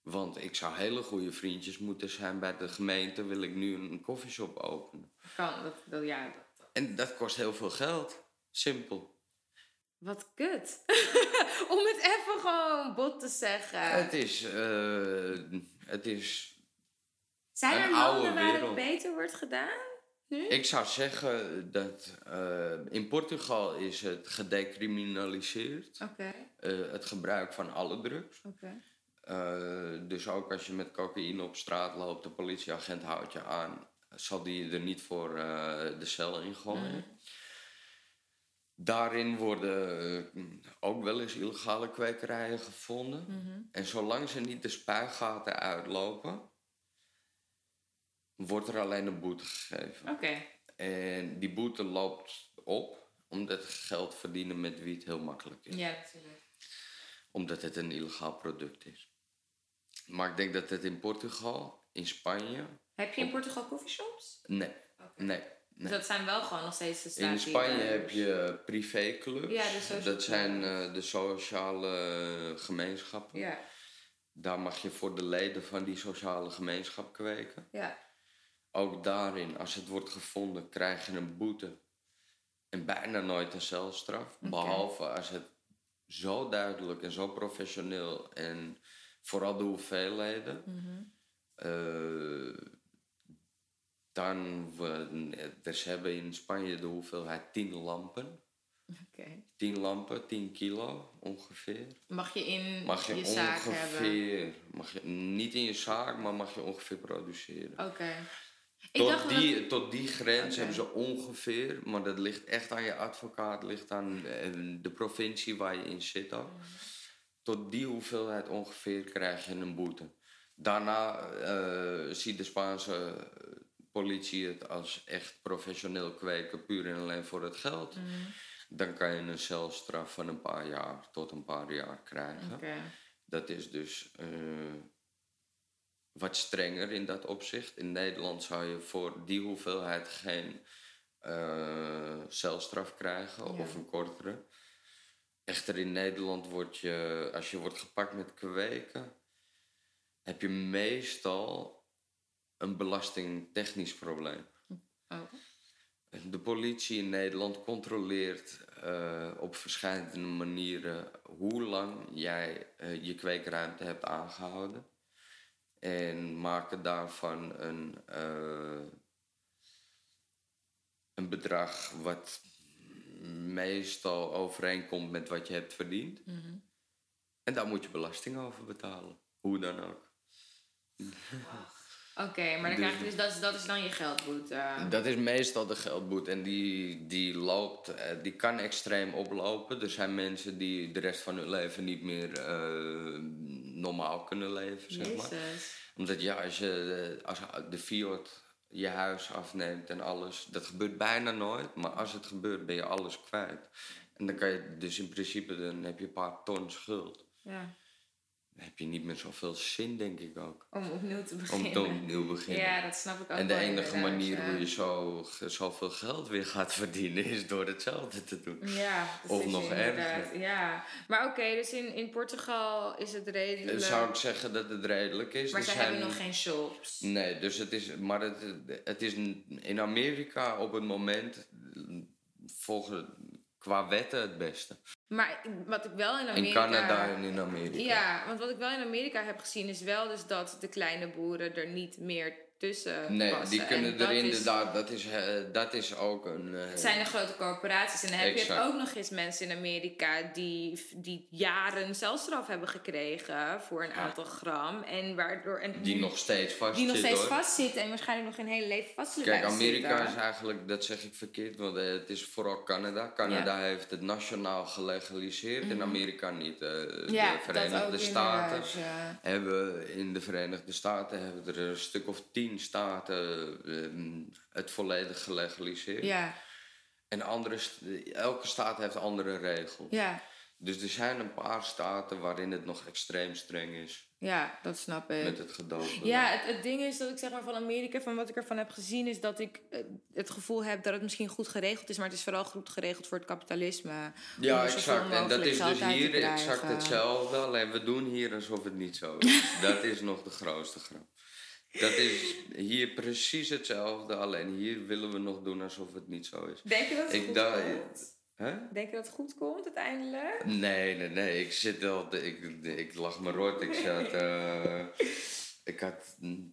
Speaker 2: Want ik zou hele goede vriendjes moeten zijn bij de gemeente, wil ik nu een koffieshop openen.
Speaker 1: Kan, dat, dat, ja, dat,
Speaker 2: En dat kost heel veel geld. Simpel.
Speaker 1: Wat kut. (laughs) Om het even gewoon bot te zeggen.
Speaker 2: Het is, eh, het is.
Speaker 1: Zijn er landen waar het beter wordt gedaan? Nu?
Speaker 2: Ik zou zeggen dat eh, in Portugal is het gedecriminaliseerd.
Speaker 1: Oké,
Speaker 2: eh, het gebruik van alle drugs.
Speaker 1: oké.
Speaker 2: Eh, dus ook als je met cocaïne op straat loopt, de politieagent houdt je aan, zal die je er niet voor de cel ingooien. Daarin worden ook wel eens illegale kwekerijen gevonden.
Speaker 1: Mhm.
Speaker 2: En zolang ze niet de spuigaten uitlopen, wordt er alleen een boete gegeven.
Speaker 1: Oké,
Speaker 2: En die boete loopt op, omdat geld verdienen met wiet heel makkelijk is
Speaker 1: ja, natuurlijk.
Speaker 2: omdat het een illegaal product is. Maar ik denk dat het in Portugal, in Spanje.
Speaker 1: Heb je in Portugal coffeeshops?
Speaker 2: Nee,
Speaker 1: Oké.
Speaker 2: nee.
Speaker 1: Dus dat zijn wel gewoon nog steeds de
Speaker 2: In. Spanje heb je privéclubs.
Speaker 1: Ja, de
Speaker 2: dat zijn eh, de sociale gemeenschappen.
Speaker 1: Ja,
Speaker 2: Daar mag je voor de leden van die sociale gemeenschap kweken.
Speaker 1: ja.
Speaker 2: Ook daarin, als het wordt gevonden, krijg je een boete. En bijna nooit een celstraf. Behalve als het zo duidelijk en zo professioneel en vooral de hoeveelheden. Eh, dan, we, dus ze hebben in Spanje de hoeveelheid 10 lampen.
Speaker 1: Oké.
Speaker 2: 10 lampen, 10 kilo ongeveer.
Speaker 1: Mag je in
Speaker 2: Mag je,
Speaker 1: je zaak hebben?
Speaker 2: ongeveer, mag je, niet in je zaak, maar mag je ongeveer produceren.
Speaker 1: Oké. Ik
Speaker 2: Tot
Speaker 1: dat-
Speaker 2: die, tot die grens hebben ze ongeveer, maar dat ligt echt aan je advocaat, ligt aan eh, de provincie waar je in zit ook. Tot die hoeveelheid ongeveer krijg je een boete. Daarna eh, ziet de Spaanse politie het als echt professioneel kweken, puur en alleen voor het geld.
Speaker 1: Mhm.
Speaker 2: Dan kan je een celstraf van een paar jaar tot een paar jaar krijgen. Dat is dus eh, wat strenger in dat opzicht. In Nederland zou je voor die hoeveelheid geen eh, celstraf krijgen
Speaker 1: Ja.
Speaker 2: of een kortere. Echter in Nederland word je, als je wordt gepakt met kweken, heb je meestal een belastingtechnisch probleem.
Speaker 1: Oh.
Speaker 2: De politie in Nederland controleert eh, op verschillende manieren hoe lang jij eh, je kweekruimte hebt aangehouden. En maken daarvan een, eh, een bedrag wat meestal overeenkomt met wat je hebt verdiend.
Speaker 1: Mhm.
Speaker 2: En daar moet je belasting over betalen. Hoe dan ook.
Speaker 1: Oké, maar dan krijg je dus, dat, is, dat is dan je geldboete.
Speaker 2: Dat is meestal de geldboete en die, die loopt, eh, die kan extreem oplopen. Er zijn mensen die de rest van hun leven niet meer eh, normaal kunnen leven, zeg maar. Omdat ja, als je eh, als de Fiat je huis afneemt en alles, dat gebeurt bijna nooit. Maar als het gebeurt, ben je alles kwijt. En dan kan je dus in principe, dan heb je een paar ton schuld.
Speaker 1: Ja.
Speaker 2: Heb je niet meer zoveel zin, denk ik ook.
Speaker 1: Om opnieuw te
Speaker 2: Om
Speaker 1: beginnen.
Speaker 2: te opnieuw beginnen.
Speaker 1: Ja, dat snap ik ook
Speaker 2: En de enige
Speaker 1: inderdaad,
Speaker 2: manier hoe je zo, zoveel geld weer gaat verdienen is door hetzelfde te doen.
Speaker 1: Ja, dat
Speaker 2: Of
Speaker 1: is
Speaker 2: nog erger.
Speaker 1: Ja, maar oké, dus in, in Portugal is het redelijk.
Speaker 2: Dan zou ik zeggen dat het redelijk is.
Speaker 1: maar
Speaker 2: Er
Speaker 1: ze
Speaker 2: zijn-
Speaker 1: hebben nog geen shops.
Speaker 2: Nee, dus het is, maar het, het is in Amerika op het moment volgens qua wetten het beste.
Speaker 1: Maar wat ik wel in
Speaker 2: In
Speaker 1: Amerika.
Speaker 2: Canada en in Amerika.
Speaker 1: Ja, want wat ik wel in Amerika heb gezien is wel dus dat de kleine boeren er niet meer tussen
Speaker 2: Nee,
Speaker 1: passen.
Speaker 2: die kunnen
Speaker 1: En dat
Speaker 2: er
Speaker 1: is-
Speaker 2: inderdaad, dat is, eh, dat is ook een... eh,
Speaker 1: Het zijn de grote corporaties. En dan heb je ook nog eens mensen in Amerika die, die jaren celstraf hebben gekregen voor een aantal gram. En waardoor. En
Speaker 2: die nog steeds vast
Speaker 1: die nog steeds vastzitten en waarschijnlijk nog hun hele leven vast zullen
Speaker 2: Kijk, Amerika
Speaker 1: zitten.
Speaker 2: is eigenlijk, dat zeg ik verkeerd, want eh, het is vooral Canada. Canada heeft het nationaal gelegaliseerd, in Amerika niet.
Speaker 1: Ja,
Speaker 2: de
Speaker 1: dat
Speaker 2: Verenigde Staten hebben in de Verenigde Staten hebben er een stuk of tien staten ehm, het volledig gelegaliseerd.
Speaker 1: Ja,
Speaker 2: En andere, elke staat heeft andere regels.
Speaker 1: ja,
Speaker 2: Dus er zijn een paar staten waarin het nog extreem streng is
Speaker 1: ja, dat snap ik.
Speaker 2: met het gedopen.
Speaker 1: Ja, het, het ding is dat ik zeg maar van Amerika, van wat ik ervan heb gezien, is dat ik eh, het gevoel heb dat het misschien goed geregeld is, maar het is vooral goed geregeld voor het kapitalisme.
Speaker 2: Ja, exact. En dat is dus hier exact hetzelfde. Alleen we doen hier alsof het niet zo is. (laughs) dat is nog de grootste grap. Dat is hier precies hetzelfde. Alleen hier willen we nog doen alsof het niet zo is.
Speaker 1: Denk je dat het
Speaker 2: Ik
Speaker 1: goed
Speaker 2: dacht-
Speaker 1: komt?
Speaker 2: Hè?
Speaker 1: Denk je dat het goed komt uiteindelijk?
Speaker 2: Nee, nee, nee. Ik zit al. Ik, ik lag me rot. Ik zat. (laughs) eh, ik had. mm,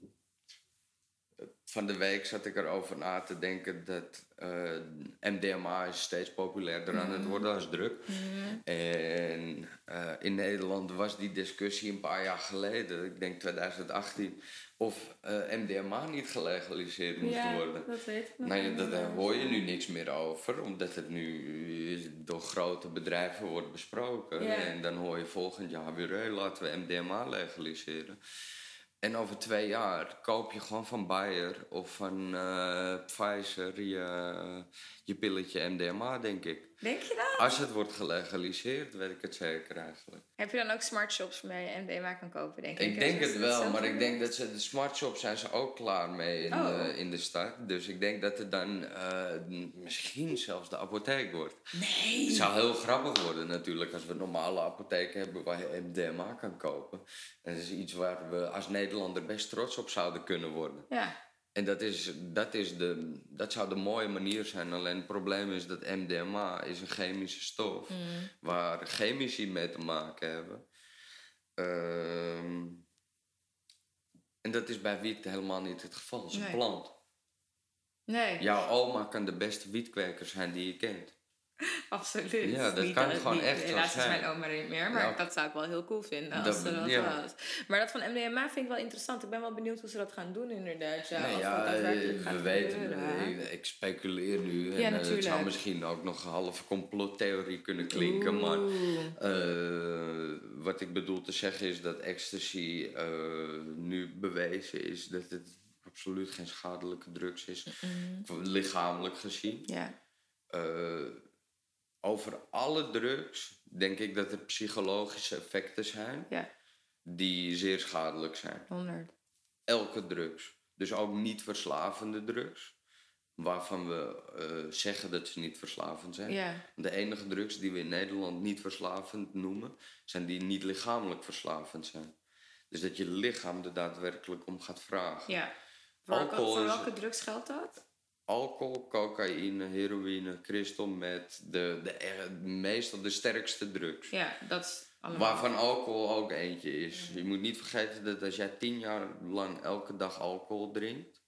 Speaker 2: Van de week zat ik erover na te denken dat eh, MDMA is steeds populairder aan het worden als druk. En eh, in Nederland was die discussie een paar jaar geleden, ik denk 2018, of eh, MDMA niet gelegaliseerd moest worden.
Speaker 1: dat weet ik nog.
Speaker 2: Nou ja, dat, daar hoor je nu niks meer over, omdat het nu door grote bedrijven wordt besproken.
Speaker 1: Ja.
Speaker 2: En dan hoor je volgend jaar weer, laten we MDMA legaliseren. En over twee jaar koop je gewoon van Bayer of van eh, Pfizer je, je pilletje MDMA, denk ik.
Speaker 1: Denk je dat?
Speaker 2: Als het wordt gelegaliseerd, weet ik het zeker eigenlijk.
Speaker 1: Heb je dan ook smart shops waar je MDMA kan kopen, denk ik?
Speaker 2: Ik denk het wel, maar ik denk dat ze de smart shops zijn ze ook klaar mee in,
Speaker 1: Oh.
Speaker 2: de, in de stad. Dus ik denk dat het dan eh, misschien zelfs de apotheek wordt.
Speaker 1: Nee!
Speaker 2: Het zou heel grappig worden natuurlijk als we normale apotheken hebben waar je MDMA kan kopen. En dat is iets waar we als Nederlander best trots op zouden kunnen worden.
Speaker 1: Ja,
Speaker 2: En dat, is, dat, is de, dat zou de mooie manier zijn. Alleen het probleem is dat MDMA is een chemische stof. Waar chemici mee te maken hebben. Ehm, en dat is bij wiet helemaal niet het geval. Het is een plant.
Speaker 1: nee,
Speaker 2: Jouw oma kan de beste wietkweker zijn die je kent. (laughs)
Speaker 1: absoluut.
Speaker 2: Ja, dat
Speaker 1: Niet
Speaker 2: kan
Speaker 1: het-
Speaker 2: gewoon
Speaker 1: niet-
Speaker 2: echt zo
Speaker 1: Helaas is mijn oma er niet meer, maar
Speaker 2: Ja.
Speaker 1: dat zou ik wel heel cool vinden als
Speaker 2: Dat-
Speaker 1: ze dat
Speaker 2: ja.
Speaker 1: was. Maar dat van MDMA vind ik wel interessant. Ik ben wel benieuwd hoe ze dat gaan doen inderdaad. Ja,
Speaker 2: Nee, eh,
Speaker 1: gaat
Speaker 2: we weten,
Speaker 1: gebeuren.
Speaker 2: eh, ik speculeer nu. En eh, het zou misschien ook nog een halve complottheorie kunnen klinken. Maar eh, wat ik bedoel te zeggen is dat ecstasy eh, nu bewezen is dat het absoluut geen schadelijke drugs is. Lichamelijk gezien.
Speaker 1: Ja,
Speaker 2: Eh, over alle drugs denk ik dat er psychologische effecten zijn
Speaker 1: ja,
Speaker 2: die zeer schadelijk zijn.
Speaker 1: 100.
Speaker 2: elke drugs. Dus ook niet verslavende drugs. Waarvan we eh, zeggen dat ze niet verslavend zijn.
Speaker 1: Ja,
Speaker 2: De enige drugs die we in Nederland niet verslavend noemen, zijn die niet lichamelijk verslavend zijn. Dus dat je lichaam er daadwerkelijk om gaat vragen.
Speaker 1: ja. Voor, welke drugs geldt dat?
Speaker 2: Alcohol, cocaïne, heroïne, crystal meth, de, de, er- meestal de sterkste drugs.
Speaker 1: Ja, dat is allemaal.
Speaker 2: Waarvan alcohol ook eentje is. Je moet niet vergeten dat als jij tien jaar lang elke dag alcohol drinkt,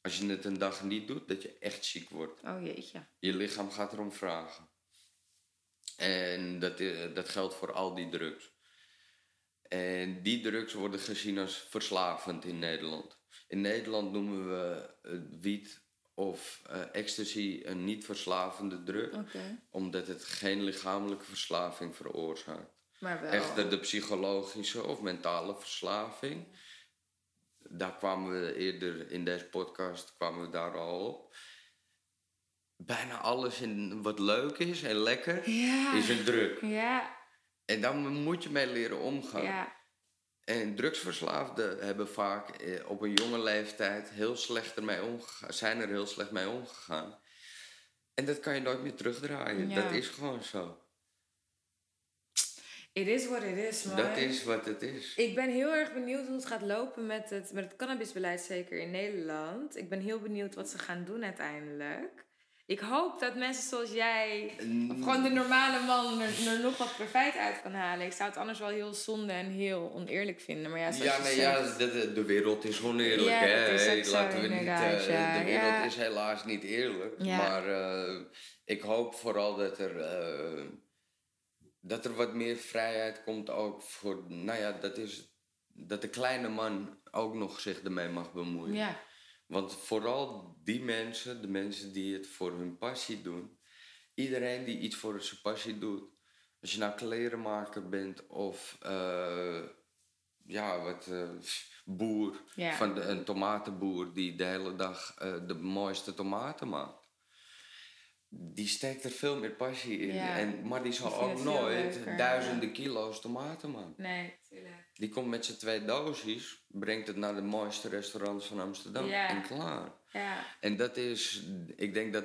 Speaker 2: als je het een dag niet doet, dat je echt ziek wordt.
Speaker 1: Oh jeetje.
Speaker 2: Je lichaam gaat erom vragen. En dat, i- dat geldt voor al die drugs. En die drugs worden gezien als verslavend in Nederland. In Nederland noemen we eh, wiet of eh, ecstasy een niet verslavende drug,
Speaker 1: Oké.
Speaker 2: omdat het geen lichamelijke verslaving veroorzaakt.
Speaker 1: Maar wel.
Speaker 2: Echter de psychologische of mentale verslaving. Daar kwamen we eerder in deze podcast kwamen we daar al op. Bijna alles in wat leuk is en lekker
Speaker 1: Ja.
Speaker 2: is een druk.
Speaker 1: Ja,
Speaker 2: En daar moet je mee leren omgaan.
Speaker 1: ja.
Speaker 2: En drugsverslaafden hebben vaak eh, op een jonge leeftijd heel slecht ermee omgegaan, zijn er heel slecht mee omgegaan. En dat kan je nooit meer terugdraaien.
Speaker 1: Ja.
Speaker 2: Dat is gewoon zo.
Speaker 1: It is what it is, man.
Speaker 2: Dat is wat het is.
Speaker 1: Ik ben heel erg benieuwd hoe het gaat lopen met het, met het cannabisbeleid, zeker in Nederland. Ik ben heel benieuwd wat ze gaan doen uiteindelijk. Ik hoop dat mensen zoals jij, of gewoon de normale man, er, er nog wat profijt uit kan halen. Ik zou het anders wel heel zonde en heel oneerlijk vinden. Maar ja,
Speaker 2: Ja, nee, ja de, de- wereld is oneerlijk.
Speaker 1: Ja,
Speaker 2: hè? Hey, Laten we niet, eh,
Speaker 1: ja.
Speaker 2: De wereld
Speaker 1: Ja.
Speaker 2: is helaas niet eerlijk. Maar eh, ik hoop vooral dat er, eh, dat er wat meer vrijheid komt ook voor... Nou ja, dat is dat de kleine man ook nog zich ermee mag bemoeien.
Speaker 1: Ja,
Speaker 2: Want vooral die mensen, de mensen die het voor hun passie doen, iedereen die iets voor zijn passie doet, als je nou klerenmaker bent of eh, ja, wat eh, boer, van de, een tomatenboer die de hele dag eh, de mooiste tomaten maakt. Die steekt er veel meer passie in.
Speaker 1: Ja,
Speaker 2: En, maar die zal ook nooit
Speaker 1: leuker,
Speaker 2: duizenden kilo's tomaten maken.
Speaker 1: nee, tuurlijk.
Speaker 2: Die komt met zijn twee doosjes, brengt het naar de mooiste restaurants van Amsterdam
Speaker 1: Ja.
Speaker 2: en klaar.
Speaker 1: Ja,
Speaker 2: En dat is, ik denk dat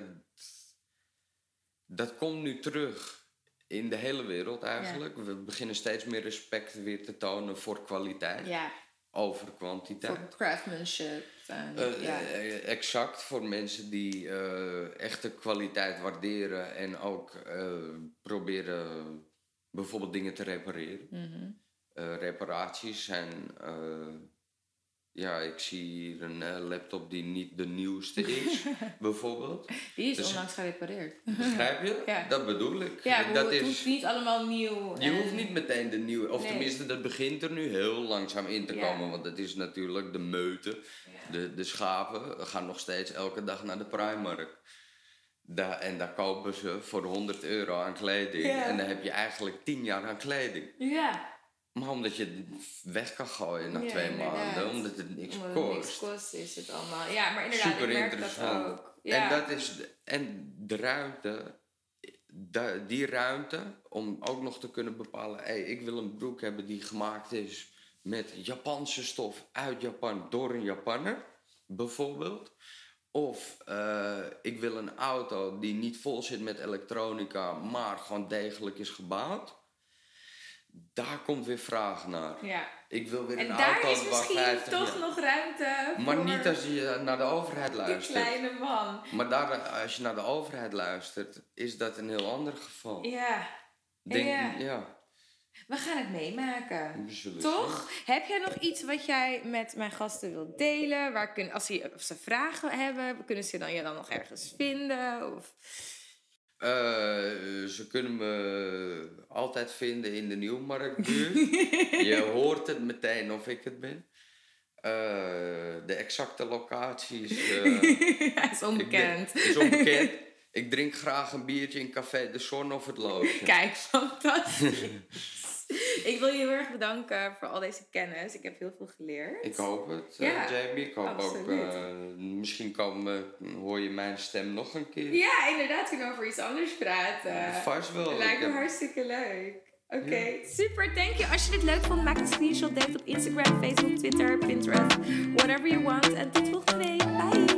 Speaker 2: dat komt nu terug in de hele wereld eigenlijk. We beginnen steeds meer respect weer te tonen voor kwaliteit
Speaker 1: ja.
Speaker 2: over kwantiteit.
Speaker 1: voor craftsmanship. En,
Speaker 2: Eh,
Speaker 1: ja.
Speaker 2: eh, exact, voor mensen die eh echte kwaliteit waarderen en ook proberen bijvoorbeeld dingen te repareren.
Speaker 1: Mhm.
Speaker 2: Reparaties zijn. eh, ja, ik zie hier een eh, laptop die niet de nieuwste is, (laughs) bijvoorbeeld.
Speaker 1: Die is
Speaker 2: Dus-
Speaker 1: onlangs gerepareerd.
Speaker 2: Begrijp je?
Speaker 1: Ja.
Speaker 2: Dat bedoel ik.
Speaker 1: Ja,
Speaker 2: dat
Speaker 1: het
Speaker 2: is,
Speaker 1: hoeft niet allemaal nieuw.
Speaker 2: je
Speaker 1: en-
Speaker 2: hoeft niet meteen de nieuwe, of
Speaker 1: Nee.
Speaker 2: tenminste, dat begint er nu heel langzaam in te
Speaker 1: Ja.
Speaker 2: komen. Want dat is natuurlijk de meute. De, de schapen gaan nog steeds elke dag naar de Primark. Daar, en daar kopen ze voor 100 euro aan kleding. En dan heb je eigenlijk 10 jaar aan kleding.
Speaker 1: Ja,
Speaker 2: Maar omdat je het weg kan gooien na
Speaker 1: Ja,
Speaker 2: twee
Speaker 1: inderdaad.
Speaker 2: maanden, omdat het niks
Speaker 1: omdat het
Speaker 2: kost.
Speaker 1: niks kost is het allemaal. Ja, maar inderdaad,
Speaker 2: Super
Speaker 1: ik merk dat ook. Ja.
Speaker 2: En, dat is de, en de ruimte, die ruimte om ook nog te kunnen bepalen: hey, ik wil een broek hebben die gemaakt is met Japanse stof uit Japan door een Japanner, bijvoorbeeld. Of eh, ik wil een auto die niet vol zit met elektronica, maar gewoon degelijk is gebouwd. Daar komt weer vraag naar.
Speaker 1: ja.
Speaker 2: Ik wil weer
Speaker 1: En
Speaker 2: een
Speaker 1: daar
Speaker 2: auto
Speaker 1: is
Speaker 2: waar
Speaker 1: misschien
Speaker 2: 50
Speaker 1: toch
Speaker 2: jaar-
Speaker 1: nog ruimte voor
Speaker 2: Maar niet als je naar de overheid
Speaker 1: de
Speaker 2: luistert.
Speaker 1: kleine man.
Speaker 2: Maar daar, als je naar de overheid luistert, is dat een heel ander geval.
Speaker 1: Ja,
Speaker 2: Denk,
Speaker 1: ja.
Speaker 2: ja.
Speaker 1: we gaan het meemaken. Toch? Heb jij nog iets wat jij met mijn gasten wilt delen? Waar kun, als, ze, als ze vragen hebben, kunnen ze dan je dan nog ergens vinden? Of...
Speaker 2: Eh, ze kunnen me altijd vinden in de Nieuwmarktbuurt. (laughs) je hoort het meteen of ik het ben. Eh, de exacte locaties eh, (laughs)
Speaker 1: ja, is onbekend.
Speaker 2: ik is onbekend. ik drink graag een biertje in Café de Zon of het Loosje.
Speaker 1: Kijk, fantastisch. (laughs) ik wil je heel erg bedanken voor al deze kennis. Ik heb heel veel geleerd.
Speaker 2: Ik hoop het, eh,
Speaker 1: Ja,
Speaker 2: Jamie. Ik hoop ook, eh, misschien komen, hoor je mijn stem nog een keer.
Speaker 1: Ja, inderdaad, kunnen we over iets anders praten.
Speaker 2: Vast wel.
Speaker 1: Lijkt me
Speaker 2: heb-
Speaker 1: hartstikke leuk. Oké, super, thank you. Als je dit leuk vond, maak een screenshot, deel het op Instagram, Facebook, Twitter, Pinterest, whatever you want. En tot volgende week. Bye!